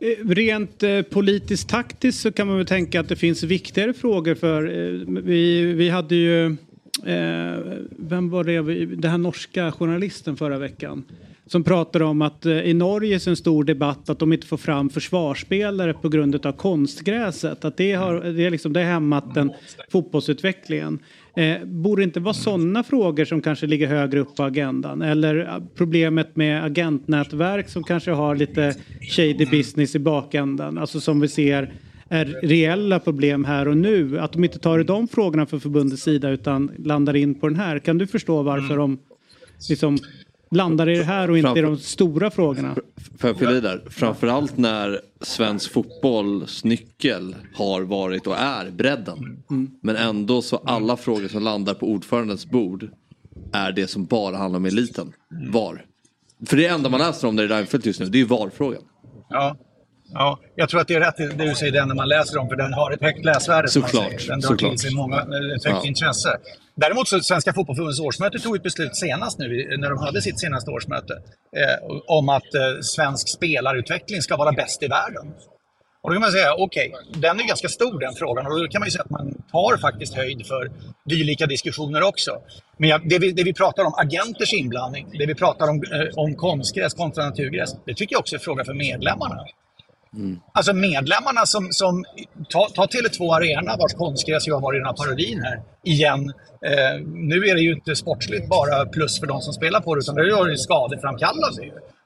S1: Eh, rent eh, politiskt taktiskt så kan man väl tänka att det finns viktigare frågor för eh, vi, vi hade ju eh, vem var det, den här norska journalisten förra veckan som pratar om att eh, i Norge är en stor debatt att de inte får fram försvarsspelare på grund av konstgräset. Att det har det är liksom, det har hämmat den fotbollsutvecklingen. Eh, borde det inte vara sådana frågor som kanske ligger högre upp på agendan? Eller eh, problemet med agentnätverk som kanske har lite shady business i bakändan. Alltså som vi ser är reella problem här och nu. Att de inte tar i de frågorna för förbundets sida utan landar in på den här. Kan du förstå varför de liksom landar i det här och inte Framför... i de stora frågorna.
S2: Får jag fylla i där? Framförallt när svensk fotbolls nyckel har varit och är bredden. Mm. Men ändå så alla frågor som landar på ordförandens bord är det som bara handlar om eliten. VAR. För det enda man läser om det i Reinfeldt just nu, det är ju VAR-frågan.
S9: Ja. Ja, jag tror att det är rätt det du säger, den när man läser om, för den har ett högt läsvärde.
S2: Såklart.
S9: Den drar Såklart. till sig många, ett högt ja. intresse. Däremot så Svenska Fotbollförbundets årsmöte tog ett beslut senast nu, när de hade sitt senaste årsmöte, eh, om att eh, svensk spelarutveckling ska vara bäst i världen. Och då kan man säga, okej, okay, den är ganska stor den frågan och då kan man ju säga att man tar faktiskt höjd för dylika diskussioner också. Men jag, det, vi, det vi pratar om, agenters inblandning, det vi pratar om, eh, om konstgräs kontra naturgräs, det tycker jag också är en fråga för medlemmarna. Mm. Alltså medlemmarna som, som ta, ta Tele2 Arena vars konstgräs ju har varit den här parodin här igen. Eh, nu är det ju inte sportsligt bara plus för de som spelar på det utan det är ju skadeframkallande.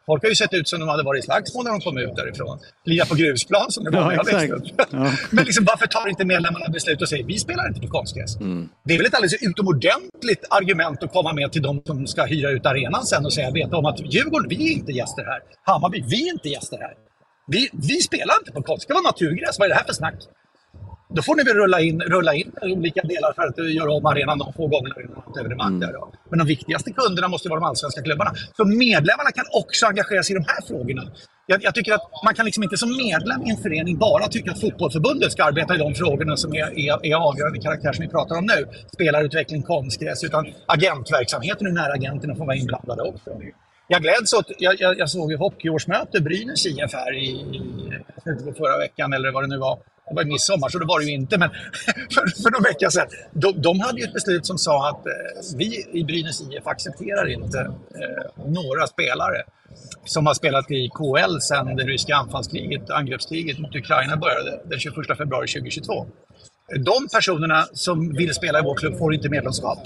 S9: Folk har ju sett ut som de hade varit i slagsmål när de kom ut därifrån. Lira på grusplan som det var
S1: ja, när jag
S9: ja. Men liksom, varför tar inte medlemmarna beslut och säger vi spelar inte på konstgräs? Mm. Det är väl ett alldeles utomordentligt argument att komma med till de som ska hyra ut arenan sen och säga veta om att Djurgården, vi är inte gäster här. Hammarby, vi är inte gäster här. Vi, vi spelar inte på konst. Det vara naturgräs. Vad är det här för snack? Då får ni väl rulla in, rulla in olika delar för att göra om arenan de få gångerna ett evenemang. Mm. Men de viktigaste kunderna måste vara de allsvenska klubbarna. Så medlemmarna kan också engagera sig i de här frågorna. Jag, jag, tycker att man kan liksom inte som medlem i en förening bara tycka att fotbollförbundet ska arbeta i de frågorna som är, är, är avgörande karaktär som vi pratar om nu. Spelarutveckling, konstgräs. Utan agentverksamheten, hur nära agenterna får vara inblandade också jag gläds åt, jag, jag, jag såg ju hockeyårsmöte Brynäs IF här i, i förra veckan eller vad det nu var. Det var i midsommar så det var det ju inte, men för, för någon vecka sedan. De, de hade ju ett beslut som sa att eh, vi i Brynäs IF accepterar inte eh, några spelare som har spelat i KL sedan det ryska anfallskriget, angreppskriget mot Ukraina började den 21 februari 2022. De personerna som vill spela i vår klubb får inte medlemskap.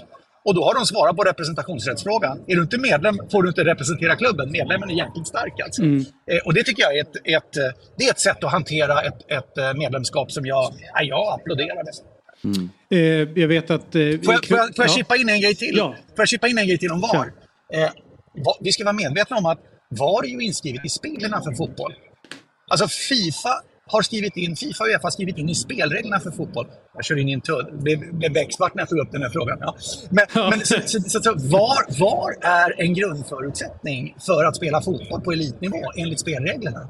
S9: Och då har de svarat på representationsrättsfrågan. Är du inte medlem får du inte representera klubben. Medlemmen är jäkligt stark alltså. Mm. Eh, och det tycker jag är ett, ett, eh, det är ett sätt att hantera ett, ett eh, medlemskap som jag, ja, jag applåderar.
S1: Mm. Eh, jag vet att... Eh,
S9: får jag, får jag, får jag ja. chippa in en grej till? Ja. Får jag chippa in en grej till om VAR? Eh, vi ska vara medvetna om att VAR är ju inskrivet i spelreglerna för fotboll. Alltså Fifa har skrivit in, Fifa och Uefa har skrivit in i spelreglerna för fotboll. Jag kör in i en tull. Det blev, blev becksvart när jag tog upp den här frågan. Ja. Men, men så, så, så, var, var är en grundförutsättning för att spela fotboll på elitnivå enligt spelreglerna?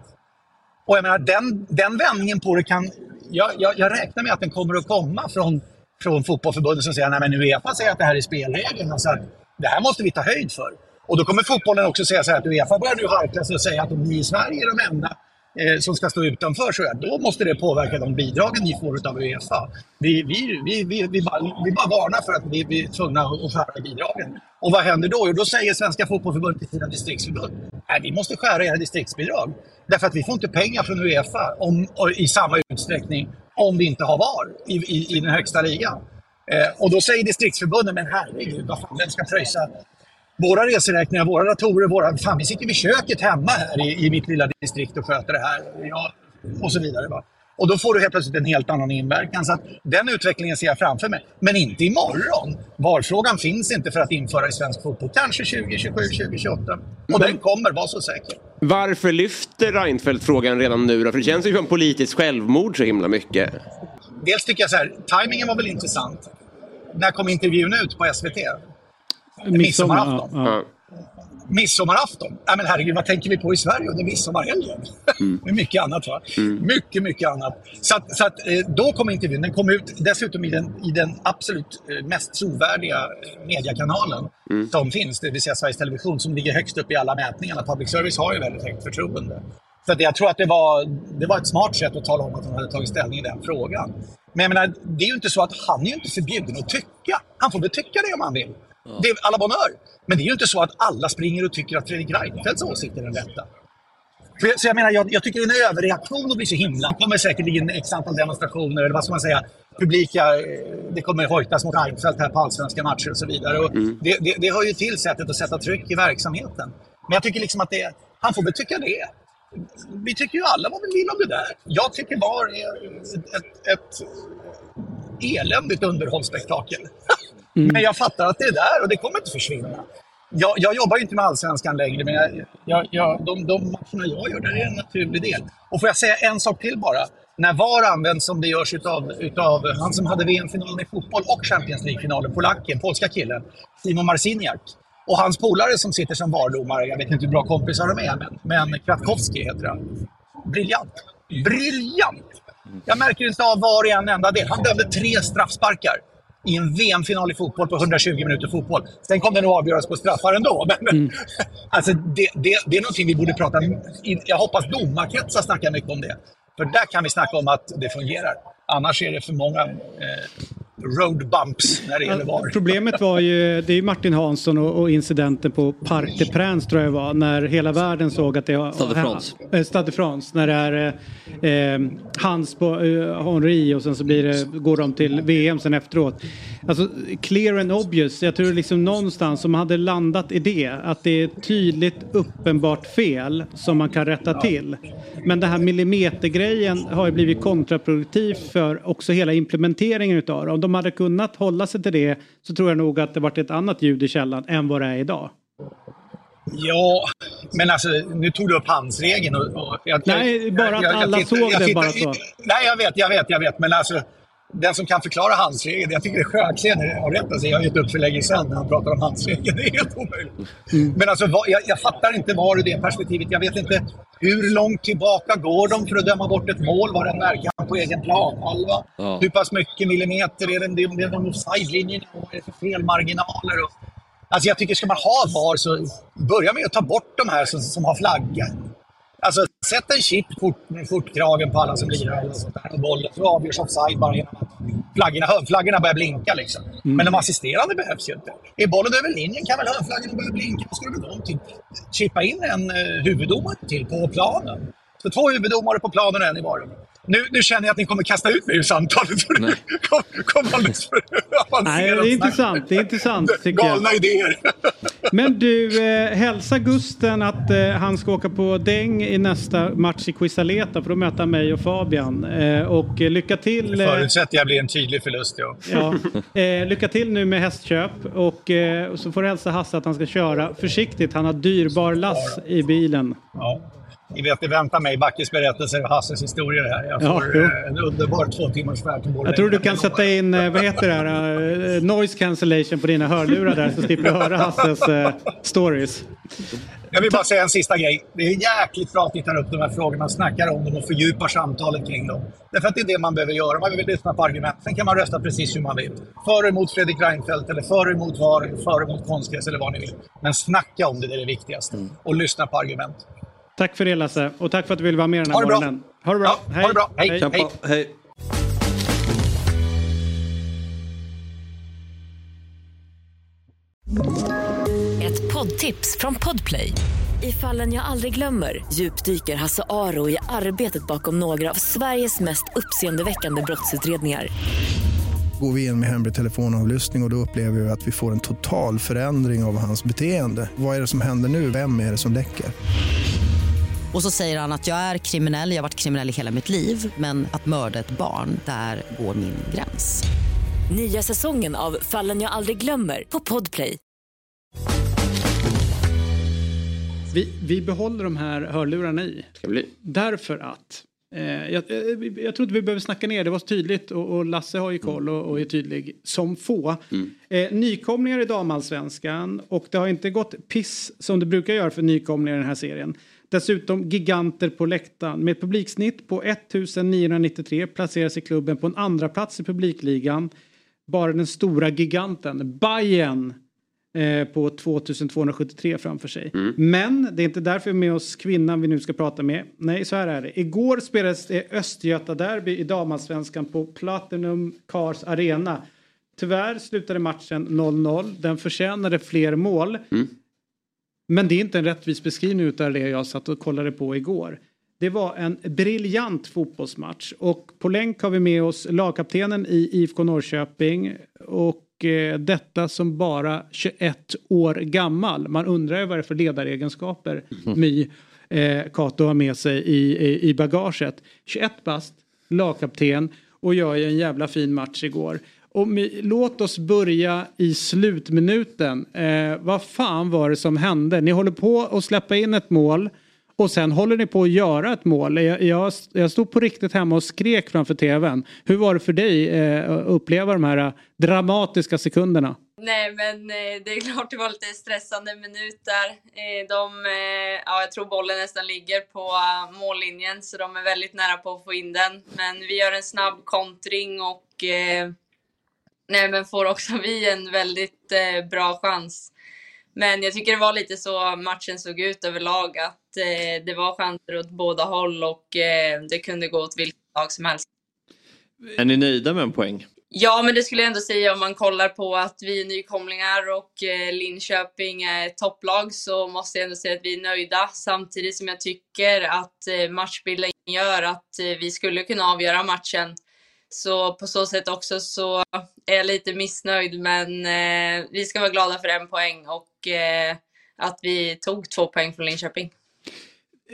S9: Och jag menar, den, den vändningen på det kan... Jag, jag, jag räknar med att den kommer att komma från, från fotbollförbundet som säger att Uefa säger att det här är spelreglerna. Så att det här måste vi ta höjd för. Och då kommer fotbollen också säga så här att Uefa börjar nu harkla sig och säga att ni i Sverige är de enda Eh, som ska stå utanför, så då måste det påverka de bidragen ni får av Uefa. Vi, vi, vi, vi, vi, bara, vi bara varnar för att vi, vi är tvungna att skära i bidragen. Och vad händer då? Jo, då säger Svenska Fotbollförbundet till sina distriktsförbund, nej, vi måste skära era distriktsbidrag. Därför att vi får inte pengar från Uefa om, i samma utsträckning om vi inte har VAR i, i, i den högsta ligan. Eh, och då säger distriktsförbunden, men herregud, vad fan, vem ska pröjsa våra reseräkningar, våra datorer, våra... Fan, vi sitter vid köket hemma här i, i mitt lilla distrikt och sköter det här. Ja, och så vidare. Va? Och då får du helt plötsligt en helt annan inverkan. Så att den utvecklingen ser jag framför mig. Men inte imorgon. Valfrågan finns inte för att införa i svensk fotboll. Kanske 2027, 2028. Och den kommer, var så säker.
S3: Varför lyfter Reinfeldt frågan redan nu då? För det känns ju som politiskt självmord så himla mycket.
S9: Dels tycker jag så här, tajmingen var väl intressant. När kom intervjun ut på SVT? Midsommarafton. Ja, ja. Midsommarafton. Nej, men herregud, vad tänker vi på i Sverige under midsommarhelgen? Mm. mycket annat va? Mm. Mycket, mycket annat. Så, att, så att, eh, då kom intervjun. Den kom ut dessutom i den, i den absolut eh, mest trovärdiga eh, mediekanalen mm. som finns, det vill säga Sveriges Television, som ligger högst upp i alla mätningarna. Public service har ju väldigt högt förtroende. Så att jag tror att det var, det var ett smart sätt att tala om att han hade tagit ställning i den frågan. Men jag menar, det är ju inte så att han är ju inte förbjuden att tycka. Han får väl tycka det om han vill. Det är alla bonheur. Men det är ju inte så att alla springer och tycker att Fredrik Reinfeldts åsikt är den rätta. Så jag menar, jag, jag tycker det är en överreaktion att bli så himla. Det kommer säkerligen x antal demonstrationer, eller vad ska man säga, publika... Eh, det kommer hojtas mot Reinfeldt här på allsvenska matcher och så vidare. Och mm. det, det, det hör ju till sättet att sätta tryck i verksamheten. Men jag tycker liksom att det, han får väl tycka det. Vi tycker ju alla vad vi vill om det där. Jag tycker VAR är ett, ett, ett eländigt underhållsspektakel. Mm. Men jag fattar att det är där och det kommer inte försvinna. Jag, jag jobbar ju inte med allsvenskan längre, men jag, jag, jag, de, de matcherna jag gör, det är en naturlig del. Och får jag säga en sak till bara? När VAR används som det görs utav, utav han som hade VM-finalen i fotboll och Champions League-finalen, polacken, polska killen, Simon Marciniak. Och hans polare som sitter som VAR-domare, jag vet inte hur bra kompisar de är, men, men Kratkowski heter han. Briljant! Briljant! Jag märker inte av VAR i en enda del. Han dömde tre straffsparkar i en VM-final i fotboll på 120 minuter fotboll. Sen kom det nog avgöras på straffar ändå. Men, mm. alltså, det, det, det är någonting vi borde prata om. Jag hoppas domarkretsar snackar mycket om det. För där kan vi snacka om att det fungerar. Annars är det för många eh, road bumps när det gäller VAR.
S1: Problemet var ju, det är ju Martin Hansson och, och incidenten på Parc des Princes tror jag var, när hela världen såg att det har...
S2: Stade France.
S1: Äh, Stade France, när det är eh, Hans på eh, Henri och sen så blir det, går de till VM sen efteråt. Alltså clear and obvious, jag tror liksom någonstans som hade landat i det, att det är tydligt uppenbart fel som man kan rätta till. Men den här millimetergrejen har ju blivit kontraproduktiv för också hela implementeringen utav det. Om de hade kunnat hålla sig till det så tror jag nog att det varit ett annat ljud i källan än vad det är idag.
S9: Ja, men alltså nu tog du upp handsregeln. Och, och
S1: jag, nej, bara att jag, jag, alla jag, såg det bara så.
S9: Nej, jag vet, jag vet, jag vet. Men alltså den som kan förklara handsregeln, jag tycker det är Sjöklen har rätt. Alltså, jag har gett upp för länge sedan när han pratar om handsregeln. Det är helt omöjligt. Mm. Men alltså, jag, jag, fattar inte var i det perspektivet. Jag vet inte hur långt tillbaka går de för att döma bort ett mål? Var det en närkamp på egen planhalva? Ja. Hur pass mycket millimeter är det? Det är de offside-linjerna? Vad är det för felmarginaler? Och, alltså jag tycker, ska man ha VAR så börja med att ta bort de här som, som har flagga. Alltså, sätt en chip fort, fortkragen på alla som lirar eller sånt där, bollen, så avgörs offside bara genom att flaggorna, hörnflaggorna börjar blinka. Liksom. Mm. Men de assisterande behövs ju inte. Är bollen över linjen kan väl hörnflaggorna börja blinka. Då ska de typ chippa in en uh, huvuddomare till på planen. Så två huvuddomare på planen och en i varummet. Nu, nu känner jag att ni kommer kasta ut mig ur samtalet. Nej. kom, kom alldeles för
S1: Nej, det är intressant. Det är intressant
S9: Galna jag. idéer.
S1: Men du, eh, hälsa Gusten att eh, han ska åka på däng i nästa match i Quisaleta för möter han mig och Fabian. Eh, och eh, lycka till.
S9: Det förutsätter jag blir en tydlig förlust, ja.
S1: ja. Eh, lycka till nu med hästköp och eh, så får du hälsa Hasse att han ska köra försiktigt. Han har dyrbar lass i bilen.
S9: Ja. Ni vet, det väntar mig Backes berättelser och Hasses historier här. Jag får ja, en underbar två timmars färd till
S1: Jag tror du kan sätta in, eh, vad heter det här, uh, noise cancellation på dina hörlurar där så slipper du höra Hasses stories.
S9: Jag vill bara säga en sista grej. Det är jäkligt bra att ni tar upp de här frågorna, snackar om dem och fördjupar samtalet kring dem. Därför att det är det man behöver göra. Man vill lyssna på argument. Sen kan man rösta precis hur man vill. För emot Fredrik Reinfeldt, eller för emot VAR, för emot konstgräs eller vad ni vill. Men snacka om det, det är det viktigaste. Och lyssna på argument.
S1: Tack för det Lasse och tack för att du ville vara med den här
S9: Ha det bra.
S1: morgonen. Ha det bra.
S9: Ja, ha det bra. Hej.
S2: Kämpa.
S9: Hej.
S2: Hej.
S6: Ett poddtips från Podplay. I fallen jag aldrig glömmer djupdyker Hasse Aro i arbetet bakom några av Sveriges mest uppseendeväckande brottsutredningar.
S7: Går vi in med hemlig telefonavlyssning och, och då upplever vi att vi får en total förändring av hans beteende. Vad är det som händer nu? Vem är det som läcker?
S8: Och så säger han att jag är kriminell, jag har varit kriminell i hela mitt liv men att mörda ett barn, där går min gräns.
S6: Nya säsongen av Fallen jag aldrig glömmer på Podplay.
S1: Vi, vi behåller de här hörlurarna i.
S3: Ska bli.
S1: Därför att eh, jag, eh, jag tror inte vi behöver snacka ner det var så tydligt och, och Lasse har ju koll och, och är tydlig som få. Eh, nykomlingar i damallsvenskan och det har inte gått piss som det brukar göra för nykomlingar i den här serien. Dessutom giganter på läktaren. Med ett publiksnitt på 1993 placerar sig klubben på en andra plats i publikligan. Bara den stora giganten Bayern eh, på 2273 framför sig. Men det är inte därför vi med oss kvinnan vi nu ska prata med. Nej, så här är det. Igår spelades det Östgöta-derby i damallsvenskan på Platinum Cars Arena. Tyvärr slutade matchen 0-0. Den förtjänade fler mål. Men det är inte en rättvis beskrivning utav det jag satt och kollade på igår. Det var en briljant fotbollsmatch och på länk har vi med oss lagkaptenen i IFK Norrköping och eh, detta som bara 21 år gammal. Man undrar ju vad det är för ledaregenskaper My eh, Kato har med sig i, i, i bagaget. 21 bast, lagkapten och gör ju en jävla fin match igår. Och låt oss börja i slutminuten. Eh, vad fan var det som hände? Ni håller på att släppa in ett mål och sen håller ni på att göra ett mål. Jag, jag, jag stod på riktigt hemma och skrek framför tvn. Hur var det för dig eh, att uppleva de här eh, dramatiska sekunderna?
S10: Nej, men eh, det är klart det var lite stressande minuter. Eh, de, eh, ja, jag tror bollen nästan ligger på eh, mållinjen, så de är väldigt nära på att få in den. Men vi gör en snabb kontring och eh, nej, men får också vi en väldigt eh, bra chans. Men jag tycker det var lite så matchen såg ut överlag, att eh, det var chanser åt båda håll och eh, det kunde gå åt vilket lag som helst.
S2: Är ni nöjda med en poäng?
S10: Ja, men det skulle jag ändå säga om man kollar på att vi är nykomlingar och eh, Linköping är topplag så måste jag ändå säga att vi är nöjda. Samtidigt som jag tycker att eh, matchbilden gör att eh, vi skulle kunna avgöra matchen. Så på så sätt också så är jag lite missnöjd, men eh, vi ska vara glada för en poäng och eh, att vi tog två poäng från Linköping.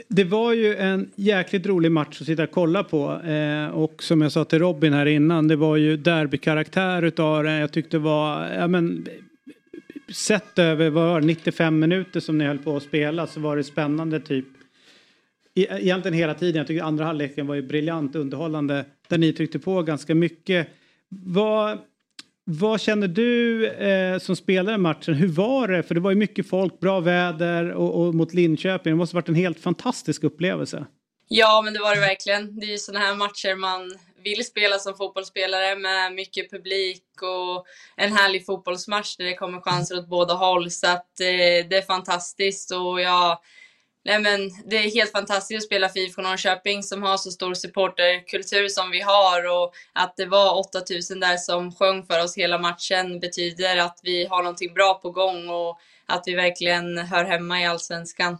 S1: Det var ju en jäkligt rolig match att sitta och kolla på. Eh, och som jag sa till Robin här innan, det var ju derbykaraktär utav det. Jag tyckte det var, ja men, sett över vad var 95 minuter som ni höll på att spela så var det spännande typ. E-, egentligen hela tiden. Jag tycker andra halvleken var ju briljant underhållande. Där ni tryckte på ganska mycket. Vad, vad känner du eh, som spelare i matchen? Hur var det? För det var ju mycket folk, bra väder och, och mot Linköping. Det måste varit en helt fantastisk upplevelse.
S10: Ja, men det var det verkligen. Det är ju sådana här matcher man vill spela som fotbollsspelare med mycket publik och en härlig fotbollsmatch där det kommer chanser åt båda håll. Så att eh, det är fantastiskt och jag Nej men det är helt fantastiskt att spela för IFK Norrköping som har så stor supporterkultur som vi har och att det var 8000 där som sjöng för oss hela matchen betyder att vi har någonting bra på gång och att vi verkligen hör hemma i Allsvenskan.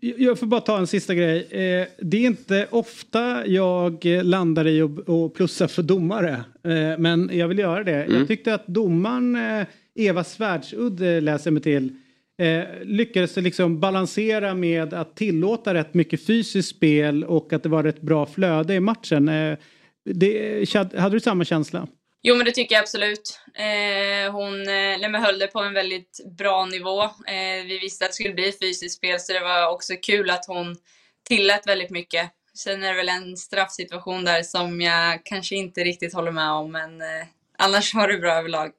S1: Jag får bara ta en sista grej. Eh, det är inte ofta jag landar i att plussa för domare. Eh, men jag vill göra det.
S3: Mm.
S1: Jag tyckte att domaren eh, Eva Svärdsudd eh, läser mig till eh, lyckades liksom balansera med att tillåta rätt mycket fysiskt spel och att det var rätt bra flöde i matchen. Eh, det, hade du samma känsla?
S10: Jo, men det tycker jag absolut. Eh, hon eh, höll det på en väldigt bra nivå. Eh, vi visste att det skulle bli fysiskt spel, så det var också kul att hon tillät väldigt mycket. Sen är det väl en straffsituation där som jag kanske inte riktigt håller med om, men eh, annars var det bra överlag.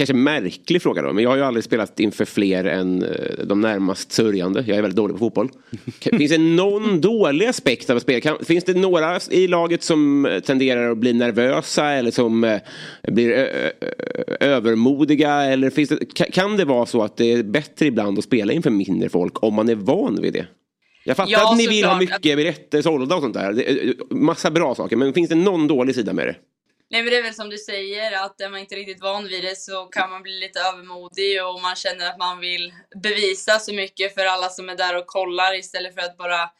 S3: Kanske märklig fråga då, men jag har ju aldrig spelat inför fler än eh, de närmast sörjande. Jag är väldigt dålig på fotboll. Finns det någon dålig aspekt av att spela? Kan, finns det några i laget som tenderar att bli nervösa eller som eh, blir övermodiga? Eller finns det, kan det vara så att det är bättre ibland att spela inför mindre folk om man är van vid det? Jag fattar ja, att ni vill ha mycket biljetter sålda och sånt där. Massa bra saker, men finns det någon dålig sida med det?
S10: Nej men det är väl som du säger att är man inte riktigt van vid det så kan man bli lite övermodig och man känner att man vill bevisa så mycket för alla som är där och kollar istället för att bara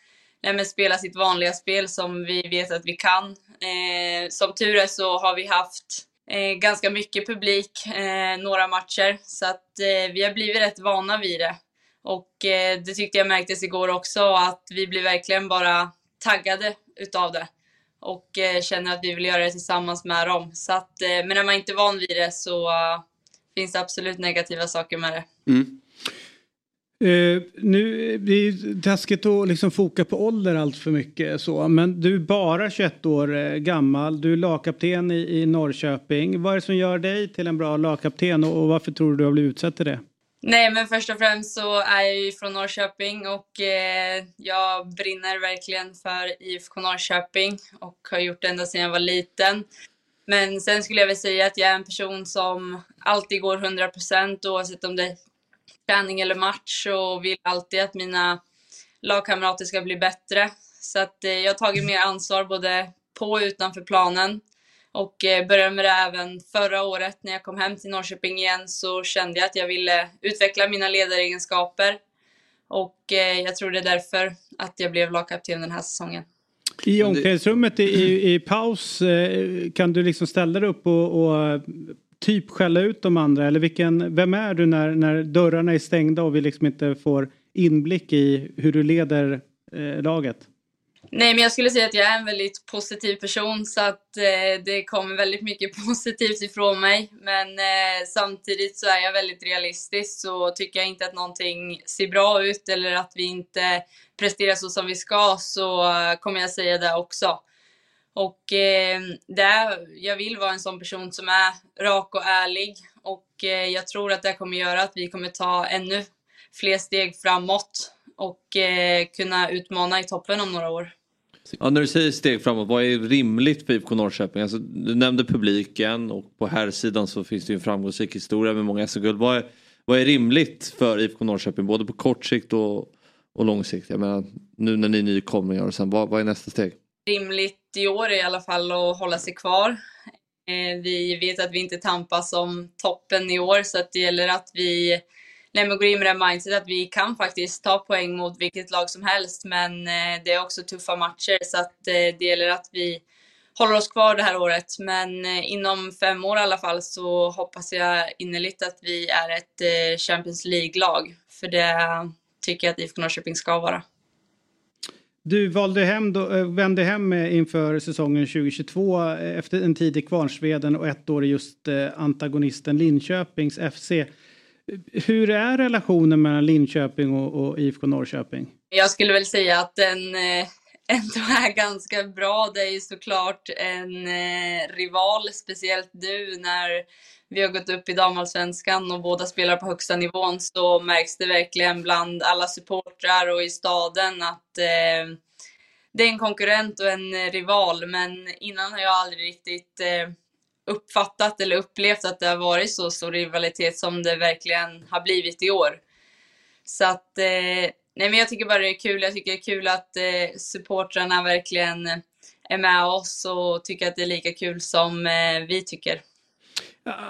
S10: nej, men spela sitt vanliga spel som vi vet att vi kan. Eh, som tur är så har vi haft eh, ganska mycket publik eh, några matcher så att eh, vi har blivit rätt vana vid det. Och eh, det tyckte jag märktes igår också att vi blir verkligen bara taggade utav det och eh, känner att vi vill göra det tillsammans med dem. Så att, eh, men är man inte van vid det så uh, finns det absolut negativa saker med det.
S1: Mm. Uh, nu det är taskigt att liksom foka på ålder allt för mycket så, men du är bara 21 år gammal. Du är lagkapten i, i Norrköping. Vad är det som gör dig till en bra lagkapten och, och varför tror du du har blivit utsedd till det?
S10: Nej, men först och främst så är jag ju från Norrköping och eh, jag brinner verkligen för IFK Norrköping och har gjort det ända sedan jag var liten. Men sen skulle jag väl säga att jag är en person som alltid går 100% oavsett om det är träning eller match och vill alltid att mina lagkamrater ska bli bättre. Så att eh, jag har tagit mer ansvar både på och utanför planen. Och eh, började med det även förra året när jag kom hem till Norrköping igen så kände jag att jag ville utveckla mina ledaregenskaper. Och eh, jag tror det är därför att jag blev lagkapten den här säsongen.
S1: I omklädningsrummet i, i, i, paus eh, kan du liksom ställa dig upp och, och typ skälla ut de andra eller vilken, vem är du när, när dörrarna är stängda och vi liksom inte får inblick i hur du leder eh, laget?
S10: Nej, men jag skulle säga att jag är en väldigt positiv person så att eh, det kommer väldigt mycket positivt ifrån mig. Men eh, samtidigt så är jag väldigt realistisk så tycker jag inte att någonting ser bra ut eller att vi inte presterar så som vi ska så eh, kommer jag säga det också. Och eh, det är, jag vill vara en sån person som är rak och ärlig och eh, jag tror att det kommer göra att vi kommer ta ännu fler steg framåt och eh, kunna utmana i toppen om några år.
S2: Ja, när du säger steg framåt, vad är rimligt för IFK Norrköping? Alltså, du nämnde publiken och på här sidan så finns det ju en framgångsrik historia med många SM-guld. Vad är, vad är rimligt för IFK Norrköping både på kort sikt och, och lång sikt? Jag menar, nu när ni är nykomlingar och sen vad, vad är nästa steg?
S10: Rimligt i år är i alla fall att hålla sig kvar. Eh, vi vet att vi inte tampas om toppen i år så att det gäller att vi nej, men går in med det mindset att vi kan faktiskt ta poäng mot vilket lag som helst. Men eh, det är också tuffa matcher så att eh, det gäller att vi håller oss kvar det här året. Men eh, inom fem år i alla fall så hoppas jag innerligt att vi är ett eh, Champions League-lag. För det tycker jag att IFK Norrköping ska vara.
S1: Du valde hem då, eh, vände hem eh, inför säsongen 2022 eh, efter en tid i Kvarnsveden och ett år i just antagonisten Linköpings FC. Hur är relationen mellan Linköping och, och IFK Norrköping?
S10: Jag skulle väl säga att den eh, ändå är ganska bra. Det är ju såklart en eh, rival, speciellt nu när vi har gått upp i damallsvenskan och båda spelar på högsta nivån så märks det verkligen bland alla supportrar och i staden att eh, det är en konkurrent och en eh, rival. Men innan har jag aldrig riktigt eh, uppfattat eller upplevt att det har varit så stor rivalitet som det verkligen har blivit i år. Så att, eh, nej men jag tycker bara det är kul. Jag tycker det är kul att eh, supportrarna verkligen är med oss och tycker att det är lika kul som eh, vi tycker.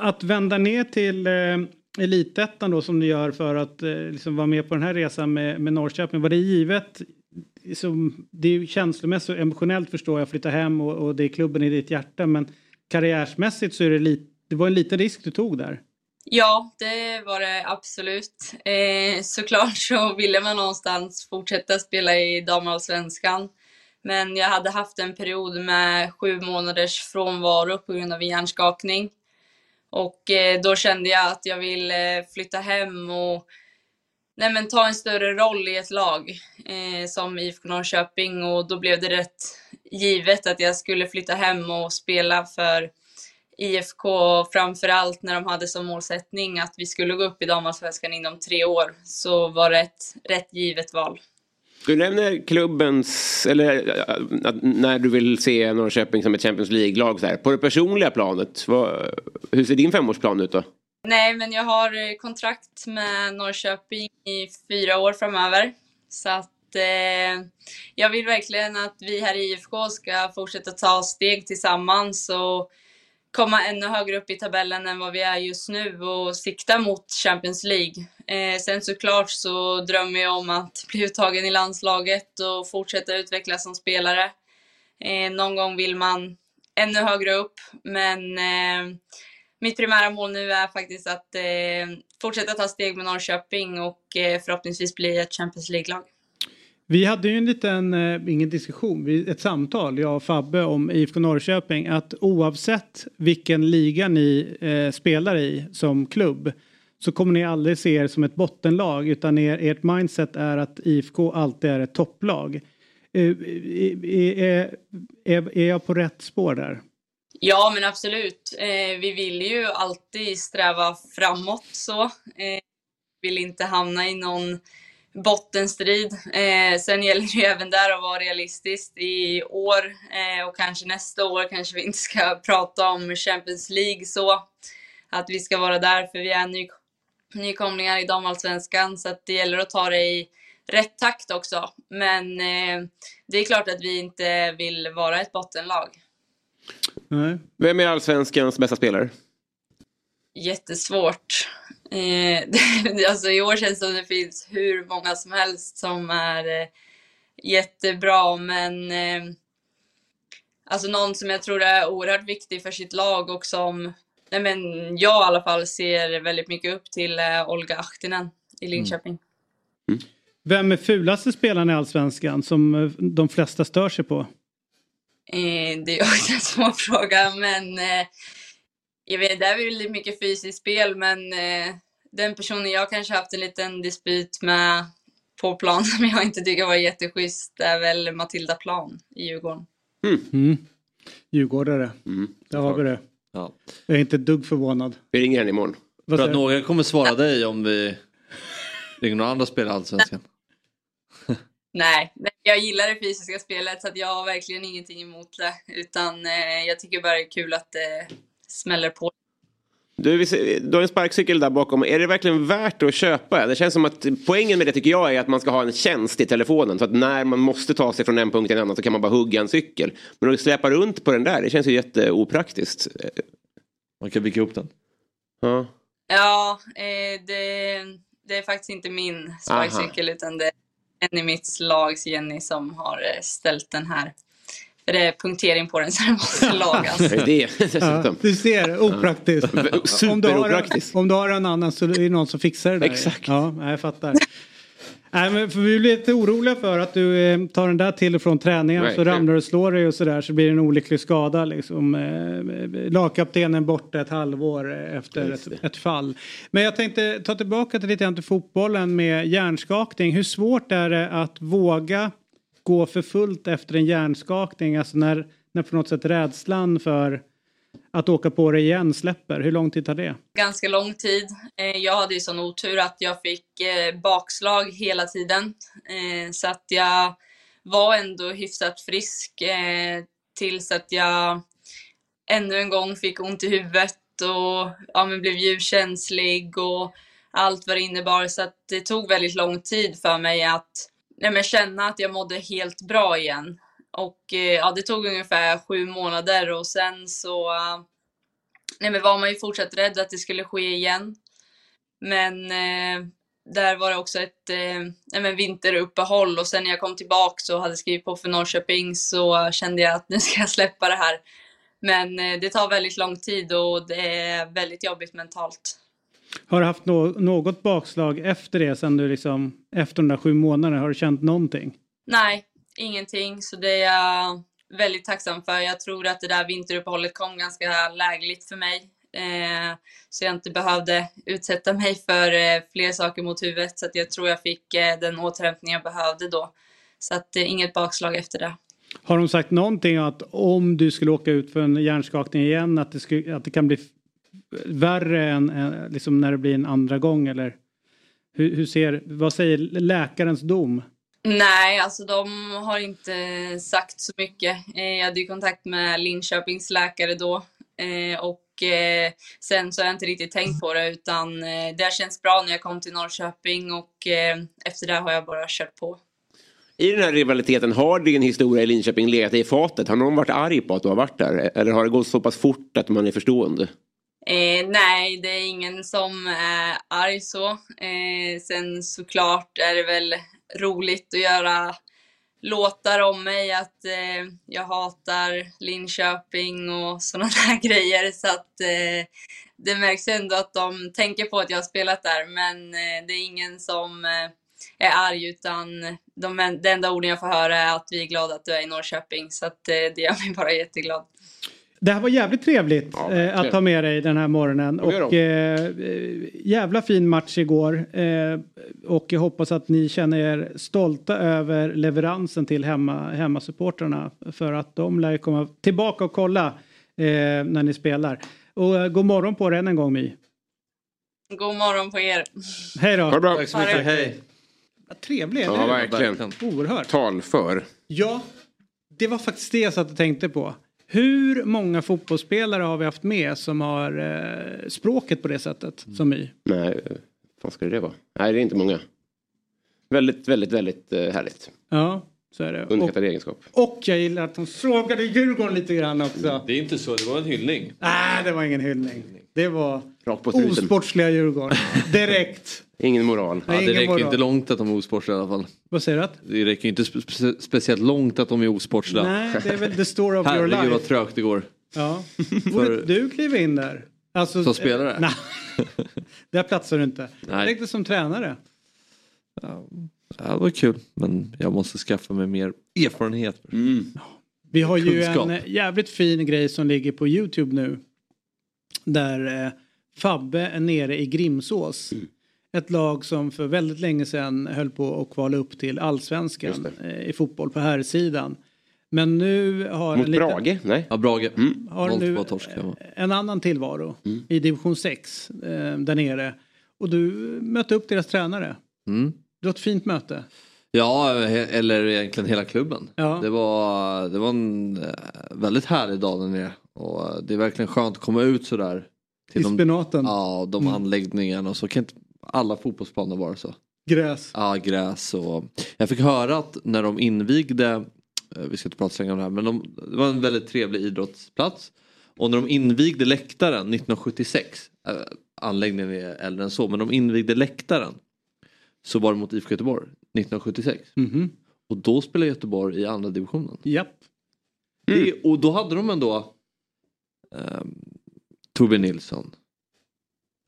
S1: Att vända ner till eh, elitettan då som du gör för att eh, liksom vara med på den här resan med, med Norrköping. Var det givet? Som, det är ju känslomässigt och emotionellt förstår jag, flytta hem och, och det är klubben i ditt hjärta. Men karriärsmässigt så är det lite, det var en liten risk du tog där.
S10: Ja, det var det absolut. Eh, såklart så ville man någonstans fortsätta spela i damallsvenskan. Men jag hade haft en period med sju månaders frånvaro på grund av hjärnskakning. Och eh, då kände jag att jag ville flytta hem och nej, men ta en större roll i ett lag eh, som IFK Norrköping och då blev det rätt givet att jag skulle flytta hem och spela för IFK, framförallt när de hade som målsättning att vi skulle gå upp i damallsvenskan inom tre år, så var det ett rätt givet val.
S3: Du nämner klubbens, eller när du vill se Norrköping som ett Champions League-lag. På det personliga planet, vad, hur ser din femårsplan ut då?
S10: Nej, men jag har kontrakt med Norrköping i fyra år framöver. Så att eh, jag vill verkligen att vi här i IFK ska fortsätta ta steg tillsammans och komma ännu högre upp i tabellen än vad vi är just nu och sikta mot Champions League. Eh, sen såklart så drömmer jag om att bli uttagen i landslaget och fortsätta utvecklas som spelare. Eh, någon gång vill man ännu högre upp, men eh, mitt primära mål nu är faktiskt att eh, fortsätta ta steg med Norrköping och eh, förhoppningsvis bli ett Champions League-lag.
S1: Vi hade ju en liten, eh, ingen diskussion, ett samtal, jag och Fabbe om IFK Norrköping, att oavsett vilken liga ni eh, spelar i som klubb så kommer ni aldrig se er som ett bottenlag utan er, ert mindset är att IFK alltid är ett topplag. Eh, är, är, är jag på rätt spår där?
S10: Ja, men absolut. Vi vill ju alltid sträva framåt så. Vill inte hamna i någon bottenstrid. Eh, sen gäller det ju även där att vara realistisk. I år eh, och kanske nästa år kanske vi inte ska prata om Champions League så. Att vi ska vara där för vi är ny, nykomlingar i damallsvenskan så att det gäller att ta det i rätt takt också. Men eh, det är klart att vi inte vill vara ett bottenlag.
S3: Nej. Vem är allsvenskans bästa spelare?
S10: Jättesvårt. Eh, alltså I år känns det som det finns hur många som helst som är eh, jättebra, men eh, alltså någon som jag tror är oerhört viktig för sitt lag och som nej men jag i alla fall ser väldigt mycket upp till är Olga Ahtinen i mm. Linköping.
S1: Mm. Vem är fulaste spelaren i Allsvenskan som eh, de flesta stör sig på?
S10: Eh, det är också en svår fråga, men eh, jag vet, det är väl mycket fysiskt spel, men eh, den personen jag kanske haft en liten dispyt med på plan som jag inte tycker var jätteschysst är väl Matilda Plan i Djurgården.
S1: Mm. Mm. Djurgårdare, mm. där har vi det. Ja. Jag är inte ett dugg förvånad.
S3: Vi ringer henne imorgon.
S2: För att några kommer svara dig om vi ringer några andra spelare i Allsvenskan.
S10: Nej, jag gillar det fysiska spelet så att jag har verkligen ingenting emot det. Utan eh, jag tycker bara det är kul att det smäller på.
S3: Du, du har en sparkcykel där bakom. Är det verkligen värt att köpa? Det känns som att poängen med det tycker jag är att man ska ha en tjänst i telefonen. Så att när man måste ta sig från en punkt till en annan så kan man bara hugga en cykel. Men att släpa runt på den där, det känns ju jätteopraktiskt.
S2: Man kan bygga upp den.
S10: Ja, ja eh, det, det, är faktiskt inte min sparkcykel utan det är en i mitt lags Jenny som har eh, ställt den här. För det är punktering på den så den måste lagas.
S3: det
S1: ja, du ser, opraktiskt. Superopraktiskt. Om, om du har en annan så är det någon som fixar det där.
S3: Exakt.
S1: Ja, jag fattar. Nej, men för vi blir lite oroliga för att du eh, tar den där till och från träningen right, så ramlar du och slår dig och sådär så blir det en olycklig skada. Liksom. Eh, lagkaptenen borta ett halvår efter ett, ett, fall. Men jag tänkte ta tillbaka till lite grann till fotbollen med hjärnskakning. Hur svårt är det att våga gå för fullt efter en hjärnskakning? Alltså när, när på något sätt rädslan för att åka på det igen släpper? Hur lång tid tar det?
S10: Ganska lång tid. Eh, jag hade ju sån otur att jag fick eh, bakslag hela tiden. Eh, så att jag var ändå hyfsat frisk tills att jag ännu en gång fick ont i huvudet och ja, men blev ljuskänslig och allt vad det innebar. Så att det tog väldigt lång tid för mig att nej, känna att jag mådde helt bra igen. Och eh, ja, det tog ungefär sju månader och sen så nej, men var man ju fortsatt rädd att det skulle ske igen. Men eh, där var det också ett eh, nej, vinteruppehåll och sen när jag kom tillbaka och hade skrivit på för Norrköping så kände jag att nu ska jag släppa det här. Men eh, det tar väldigt lång tid och det är väldigt jobbigt mentalt.
S1: Har du haft no något bakslag efter det sen du liksom, efter de där sju månaderna, har du känt någonting?
S10: Nej, ingenting. Så det är jag väldigt tacksam för. Jag tror att det där vinteruppehållet kom ganska lägligt för mig. Eh, så jag inte behövde utsätta mig för eh, fler saker mot huvudet. Så jag tror jag fick eh, den återhämtning jag behövde då. Så att inget bakslag efter det.
S1: Har de sagt någonting att om du skulle åka ut för en hjärnskakning igen att det, skulle, att det kan bli värre än, än liksom när det blir en andra gång eller? Hur, hur ser, vad säger läkarens dom?
S10: Nej, alltså de har inte sagt så mycket. Eh, Jag hade ju kontakt med Linköpings läkare då eh, och eh, sen så har jag inte riktigt tänkt på det utan det har känts bra när jag kom till Norrköping och efter det har jag bara kört på.
S3: I den här rivaliteten, har din historia i Linköping legat i fatet? Har någon varit arg på att du har varit där? Eller har det gått så pass fort att man är förstående?
S10: Eh, nej, det är ingen som är arg så. Eh, sen såklart är det väl roligt att göra låtar om mig, att eh, jag hatar Linköping och sådana där grejer. Så att eh, det märks ändå att de tänker på att jag har spelat där, men eh, det är ingen som eh, är arg, utan de, det enda orden jag får höra är att vi är glada att du är i Norrköping. Så att eh, det gör mig bara jätteglad.
S1: Det här var jävligt trevligt
S3: Ja,
S1: eh, att ta med dig den här morgonen. Och eh, eh, jävla fin match igår. Eh, och jag hoppas att ni känner er stolta över leveransen till hemma, hemmasupportrarna. För att de lär komma tillbaka och kolla eh, när ni spelar. Och eh, god morgon på er än en gång My.
S10: God morgon på er!
S1: Hej
S3: Ha det
S1: då.
S3: bra.
S2: Tack så mycket, hej.
S1: Vad Trevlig,
S3: Ja, verkligen.
S1: Oerhört.
S3: Tal för.
S1: Ja, det var faktiskt det jag satt och tänkte på. Hur många fotbollsspelare har vi haft med som har eh, språket på det sättet som My?
S3: Nej, vad fan ska det vara? Nej, det är inte många. Väldigt, väldigt, väldigt eh, härligt.
S1: Ja, så är det.
S3: Underskattad egenskap.
S1: och jag gillar att de sågade Djurgården lite grann också.
S2: Det är inte så, det var en hyllning.
S1: Nej, det var ingen hyllning. Det var
S3: Rakt på
S1: osportsliga Djurgården. Direkt.
S3: Ingen moral.
S2: Ja, det
S1: ingen
S2: räcker
S1: moral.
S2: inte långt att de är osportsliga i alla fall.
S1: Vad säger du? Att?
S2: Det räcker inte spe spe speciellt långt att de är osportsliga.
S1: Nej, det är väl the story of your
S2: Herregud vad
S1: life.
S2: trögt det går.
S1: Ja. Borde du kliva in där? Alltså,
S2: Som spelare?
S1: Nej, där platsar du inte.
S2: Nej.
S1: Räckte som tränare.
S2: Ja, det var kul. Men jag måste skaffa mig mer erfarenhet.
S1: Vi har ju
S2: Kunskap.
S1: en jävligt fin grej som ligger på Youtube nu. Där eh, Fabbe är nere i Grimsås.
S3: Mm.
S1: Ett lag som för väldigt länge sedan höll på att kvala upp till allsvenskan eh, i fotboll på här sidan. Men nu har
S3: Mot
S1: en, liten,
S3: Brage? Nej.
S2: Ja, Brage.
S1: har
S2: Noll
S1: nu
S2: torsk, ja.
S1: en annan tillvaro
S3: Mm.
S1: i division 6 eh, där nere. Och du mötte upp deras tränare.
S2: Mm.
S1: Det var ett fint möte.
S2: Ja, eller egentligen hela klubben.
S1: Ja.
S2: Det, var, det var en eh, väldigt härlig dag där nere. Och eh, det är verkligen skönt att komma ut sådär.
S1: I spenaten.
S2: Ja, de
S1: Mm.
S2: anläggningarna. och Så kan inte alla fotbollsplaner vara så.
S1: Gräs.
S2: Ja, gräs och... Jag fick höra att när de invigde, eh, vi ska inte prata så länge om det här, men de, det var en väldigt trevlig idrottsplats. Och när de invigde läktaren 1976, äh, anläggningen är äldre än så, men de invigde läktaren. Så var det mot IFK Göteborg 1976.
S1: Mhm.
S2: Och då spelade Göteborg i andra divisionen.
S1: Japp.
S2: Det, och då hade de ändå um, Torbjörn Nilsson,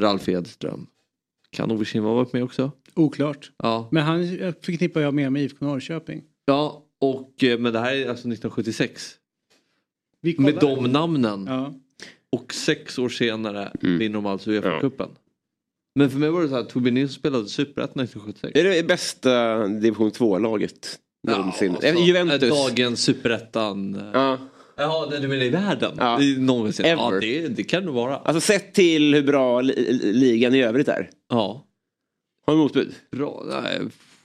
S2: Ralf Edström, kan Ove Kinva varit med också?
S1: Oklart.
S2: Ja.
S1: Men han förknippar jag mer med IFK Norrköping.
S2: Ja, och, eh, men det här är alltså 1976.
S1: Vi kollar.
S2: Med de namnen.
S1: Ja.
S2: Och sex år senare
S3: Mm.
S2: vinner de alltså Uefa-cupen. Men för mig var det så här, Torbjörn Nilsson spelade Superettan 1976.
S3: Är det bästa division 2-laget någonsin?
S2: alltså,
S3: Eh, Juventus?
S2: Dagens Superettan. eh,
S3: Ja.
S2: Jaha, du menar i världen?
S3: Ja.
S2: I någonsin. Ja,
S3: Ever.
S2: det, det kan det vara.
S3: Alltså sett till hur bra li ligan i övrigt är.
S2: Ja.
S3: Har du motbud?
S2: Bra. Nej,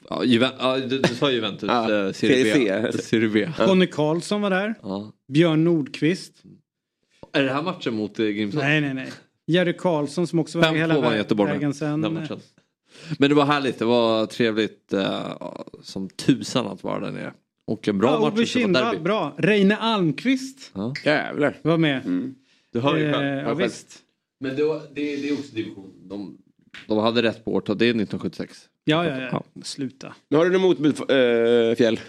S2: ja, Juven- ja, du, du sa Juventus.
S3: Ja,
S2: eh, Serie B.
S1: Conny Karlsson var där.
S2: Ja.
S1: Björn Nordqvist.
S2: Är det här matchen mot eh?
S1: Nej, nej, nej. Jerry Karlsson som också var
S2: Fem
S1: hela vägen
S2: med
S1: sen.
S2: Men det var härligt, det var trevligt eh, som tusan att vara där nere. Och en bra
S1: Ja,
S2: match. Derby.
S1: bra. Reine Almqvist
S2: Ja.
S3: Jävlar.
S1: var med.
S2: Du hör ju
S1: Eh,
S2: själv.
S1: ja,
S2: Hör själv.
S1: visst.
S2: Men det, var, det, det är också division. De, de hade rätt på årtal, det är 1976.
S1: Ja, ja, ja. Sluta.
S3: Nu har du något motbud, äh, Fjäll?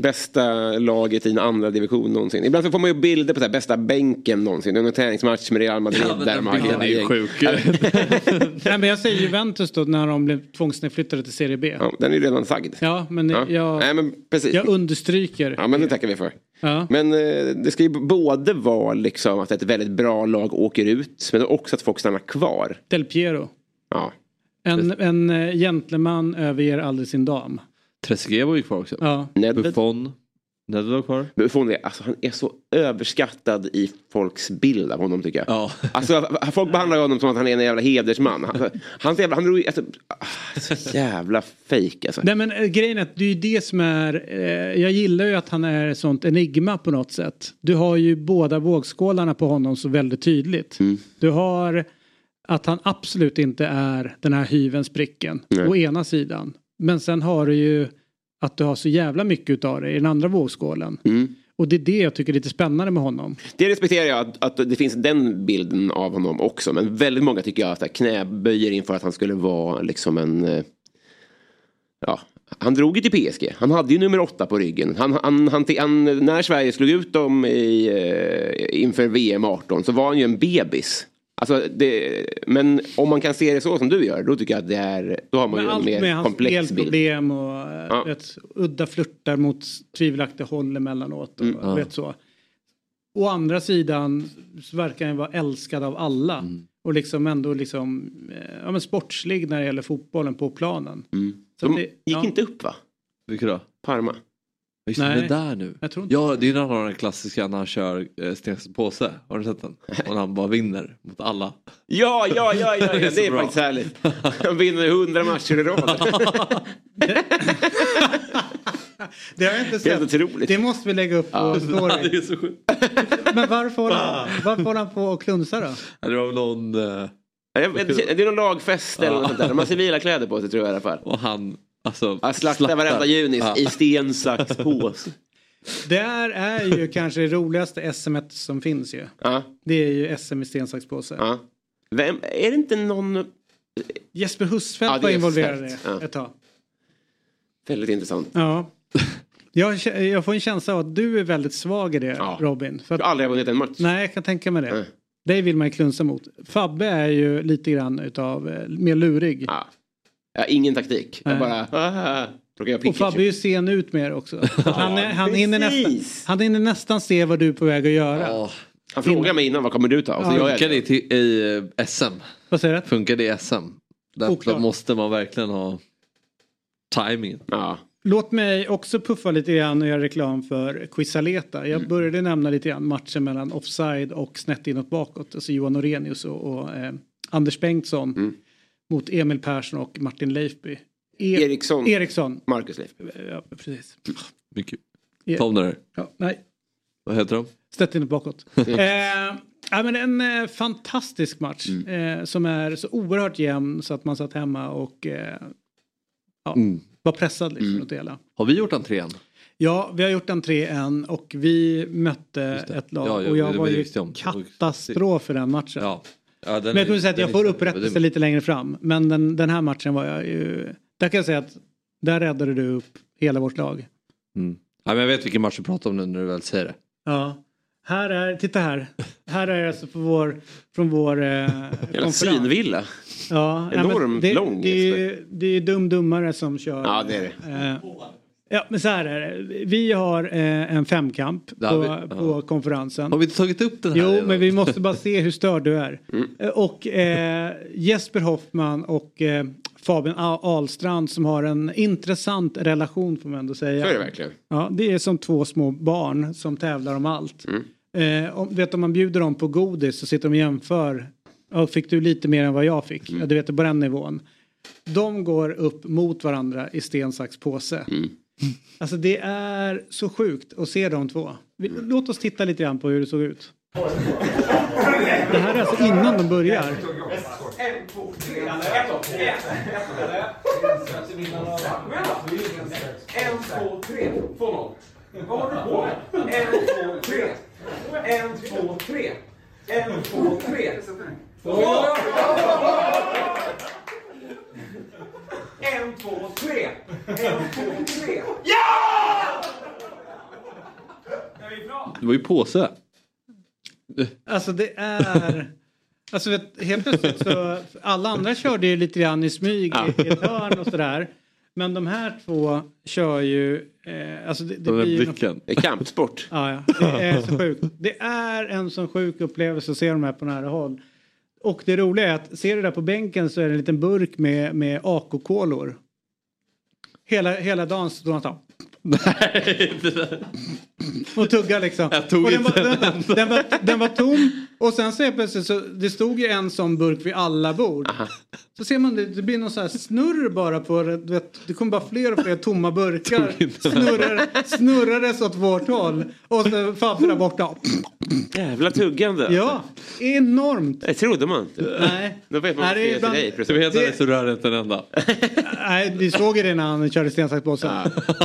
S3: Bästa laget i en andra division någonsin. Ibland så får man ju bilder på så här, bästa bänken någonsin. Det är någon träningsmatch med Real Madrid.
S2: Ja, men
S3: där man har
S2: bilden
S3: hela
S2: är sjuk.
S1: Nej, men jag säger Juventus då när de blev tvångsnedflyttade till Serie B.
S3: Ja, den är ju redan sagd.
S1: Ja, men
S3: Ja.
S1: jag,
S3: Nej, men precis.
S1: jag understryker.
S3: Ja, men det tackar vi för.
S1: Ja.
S3: Men eh, det ska ju både vara liksom att ett väldigt bra lag åker ut, men också att folk stannar kvar.
S1: Del Piero.
S3: Ja.
S1: En, en eh, gentleman överger aldrig sin dam.
S2: Trezeguet var ju kvar också.
S1: Ja.
S3: Nedved.
S2: Buffon, Nedved var kvar.
S3: Buffon är, alltså, han är så överskattad i folks bild av honom tycker jag.
S2: Ja.
S3: Alltså, folk behandlar honom som att han är en jävla hedersman. Han, han, jävla, han drog, alltså, ah, så jävla fejk alltså.
S1: Nej men eh, grejen är att det är ju det som är, eh, jag gillar ju att han är ett sånt enigma på något sätt. Du har ju båda vågskålarna på honom så väldigt tydligt. Du har att han absolut inte är den här hyvens pricken
S3: Nej.
S1: å ena sidan. Men sen har du ju att du har så jävla mycket utav det i den andra vågskålen.
S3: Mm.
S1: Och det är det jag tycker är lite spännande med honom.
S3: Det respekterar jag att, att det finns den bilden av honom också. Men väldigt många tycker jag att knäböjer inför att han skulle vara liksom en... eh, Ja, han drog ju till PSG. Han hade ju nummer åtta på ryggen. Han, han, han, han, när Sverige slog ut dem i, eh, inför VM 18 så var han ju en bebis. Alltså det, men om man kan se det så som du gör, då tycker jag att det är... Då har man
S1: Men
S3: ju en
S1: allt med
S3: mer komplex bild.
S1: spelproblem och ja. vet, udda flörtar mot tvivelaktiga håll emellanåt. Och,
S3: Mm, ja.
S1: vet så. Å andra sidan så verkar han vara älskad av alla.
S3: Mm.
S1: Och liksom ändå liksom, eh, ja, men sportslig när det gäller fotbollen på planen. Så
S3: De
S1: det-
S3: gick
S1: ja.
S3: inte upp va?
S2: Vilka då?
S3: Parma.
S2: Det,
S1: Nej.
S2: det där nu.
S1: Jag tror inte
S2: Ja, det är när han har den klassiska när han kör eh, Stensson påse. Har du sett den? Och han bara vinner mot alla.
S3: Ja, ja, ja, ja, ja.
S2: så
S3: det är faktiskt härligt. Han vinner hundra matcher i rad.
S1: Det har jag inte sett.
S3: otroligt.
S1: Det måste vi lägga upp på
S2: Ja,
S1: story.
S2: det är så sjukt.
S1: Men varför håller han, varför håller han på och klunsa då?
S2: Det var väl någon...
S3: Jag vet, inte, det är någon lagfest eller något sånt där. De har civila kläder på sig tror jag i alla fall.
S2: Och han, alltså...
S3: Han slaktar varenda junis
S2: Ja.
S3: i sten, sax, påse.
S1: Det här är ju kanske det roligaste SM som finns ju.
S3: Ja,
S1: Det är ju SM i sten, sax, påse.
S3: ja. Vem, är det inte någon...
S1: Jesper Husfeldt
S3: Ja,
S1: var involverad i det
S3: Ja.
S1: ett tag.
S3: Väldigt intressant.
S1: Ja. Jag, jag får en känsla av att du är väldigt svag i det
S3: Ja.
S1: Robin. För
S3: Jag
S1: att,
S3: har aldrig vunnit en match.
S1: nej, jag kan tänka mig det.
S3: Nej.
S1: Dig vill man ju klunsa mot. Fabbe är ju lite grann utav eh, mer lurig.
S3: Ja. Jag har ingen taktik. Jag bara... Ah, jag
S1: Och. Fabbe är ju sen ut mer också. Han, är, han, hinner nästan, han hinner nästan se vad du är på väg att göra.
S2: Ja.
S3: Han frågar mig innan vad kommer du ta? Och så
S1: Ja.
S3: gör jag
S2: Funkar det i, i eh, SM?
S1: Vad säger du?
S2: Funkar det i SM? Där,
S1: Oklart.
S2: måste man verkligen ha timingen.
S3: Ja.
S1: Låt mig också puffa lite grann och göra reklam för Quisaleta. Jag började nämna lite grann matchen mellan offside och snett inåt bakåt. Alltså Johan Orenius och, och eh, Anders Bengtsson mot Emil Persson och Martin Leifby. E-
S3: Eriksson.
S1: Eriksson.
S3: Marcus Leif.
S1: Ja, precis.
S2: Mycket.
S1: E-
S2: Tom där.
S1: Ja, nej,
S2: Vad heter de?
S1: snett inåt bakåt. eh, ja, men en eh, fantastisk match eh, som är så oerhört jämn så att man satt hemma och eh, ja,
S2: Mm.
S1: var pressad liksom åt det hela.
S2: Har vi gjort entrén?
S1: Ja, vi har gjort en 3-1 och vi mötte ett lag
S2: Ja, ja,
S1: och jag var ju katastrof i den matchen.
S2: Ja. Ja den
S1: Men jag kommer säga att jag får upprättelse lite längre fram. Men den, den här matchen var jag ju... Där kan jag säga att där räddade du upp hela vårt lag.
S2: Mm. Ja, men jag vet vilken match du pratar om nu när du väl säger det.
S1: Ja. Här är, titta här. Här är alltså på vår, från vår eh, konferens.
S3: svinvilla.
S1: Ja, nej, men
S3: Enormt
S1: det,
S3: lång,
S1: Det, är ju- det är dum dummare som kör.
S3: Ja, det är det.
S1: Eh, ja, men så här är det. Vi har eh, en femkamp
S2: Ja,
S1: på,
S2: vi-
S1: på konferensen.
S2: Har vi inte tagit upp den här
S1: Jo,
S2: redan?
S1: men vi måste bara se hur störd du är.
S3: Mm.
S1: Eh, Och eh, Jesper Hoffman och eh, Fabian Ahlstrand som har en intressant relation får man ändå säga.
S3: Så är det verkligen.
S1: Ja, det är som två små barn som tävlar om allt.
S3: Mm.
S1: Eh, om, vet om man bjuder dem på godis så sitter de och jämför. Ja, fick du lite mer än vad jag fick?
S3: Mm.
S1: Ja, du vet på den nivån. De går upp mot varandra i sten, sax, påse.
S3: Mm.
S1: Alltså det är så sjukt att se de två. Låt oss titta lite grann på hur det såg ut. Det här är alltså innan de börjar.
S11: En, två, tre, två noll. Vad håller du på med? En, två, tre. En, två, tre. En, två, tre. En, två, tre. En, två, tre. Ja!
S2: Det var ju påse.
S1: Alltså det är... Alltså vet, helt plötsligt så... Alla andra körde ju lite grann i smyg i ett hörn och sådär. Men de här två kör ju... Eh, alltså det, det blir ju
S2: blicken.
S3: Det är kampsport.
S1: Ja, ja. Det är så sjukt. Det är en sån sjuk upplevelse att se de här på nära håll. Och det roliga är att ser du där på bänken så är det en liten burk med, med AK-kolor. Hela, hela dagen står han så Och tugga liksom.
S2: Jag tog
S1: och den,
S2: inte
S1: var,
S2: en
S1: den, den, var, den var tom och sen så plötsligt så det stod ju en sån burk vid alla bord. Så ser man det, det blir någon så här snurr bara på det. Du vet, det kommer bara fler och fler tomma burkar. Snurrar, snurrades åt vårt håll. Och så Fabbe där borta.
S3: Jävla tuggande.
S1: Ja, enormt.
S3: Det trodde man inte.
S1: Nej.
S3: Då vet man
S1: Nej,
S3: vad
S1: det är ibland-
S3: dig.
S2: Du vet att
S1: Det-
S2: rör inte en enda.
S1: Nej, vi såg ju det när han körde sten, sax, påse.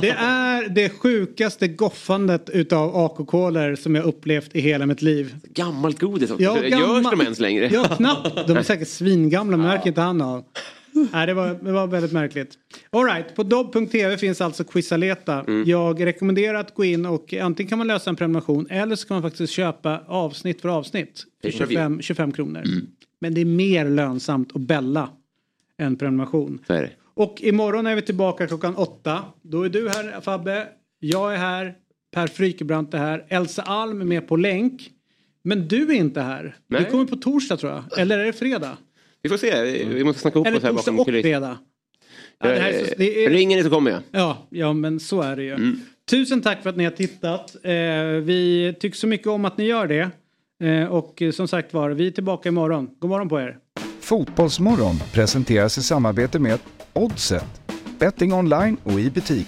S1: Det är det sjukaste goffandet utav AK-kolor som jag upplevt i hela mitt liv.
S3: Gammalt godis också.
S1: Ja,
S3: Görs
S1: gammal-
S3: de ens längre?
S1: Ja, knappt. De är säkert svingamla, märker inte han av. Nej, det var, det var väldigt märkligt. Alright, på dobb.tv finns alltså Quizaleta.
S3: Mm.
S1: Jag rekommenderar att gå in och antingen kan man lösa en prenumeration eller så kan man faktiskt köpa avsnitt för avsnitt. För
S3: Pay per view.
S1: 25, 25 kronor.
S3: Mm.
S1: Men det är mer lönsamt att bälla än prenumeration.
S3: Så är det.
S1: Och imorgon är vi tillbaka klockan åtta. Då är du här Fabbe, jag är här, Per Frykebrant är här, Elsa Alm är med på länk. Men du är inte här.
S3: Nej.
S1: Du kommer på torsdag tror jag. Eller är det fredag?
S3: Vi får se. Vi- Vi måste snacka ihop oss här bakom
S1: och fredag. Ja, det här är så, det är,
S3: Ringer ni så kommer jag.
S1: ja, ja, men så är det ju.
S3: Mm.
S1: Tusen tack för att ni har tittat. Eh, vi tycker så mycket om att ni gör det. Eh, och eh, som sagt var, vi är tillbaka imorgon. God morgon på er.
S4: Fotbollsmorgon presenteras i samarbete med Oddset, betting online och i butik.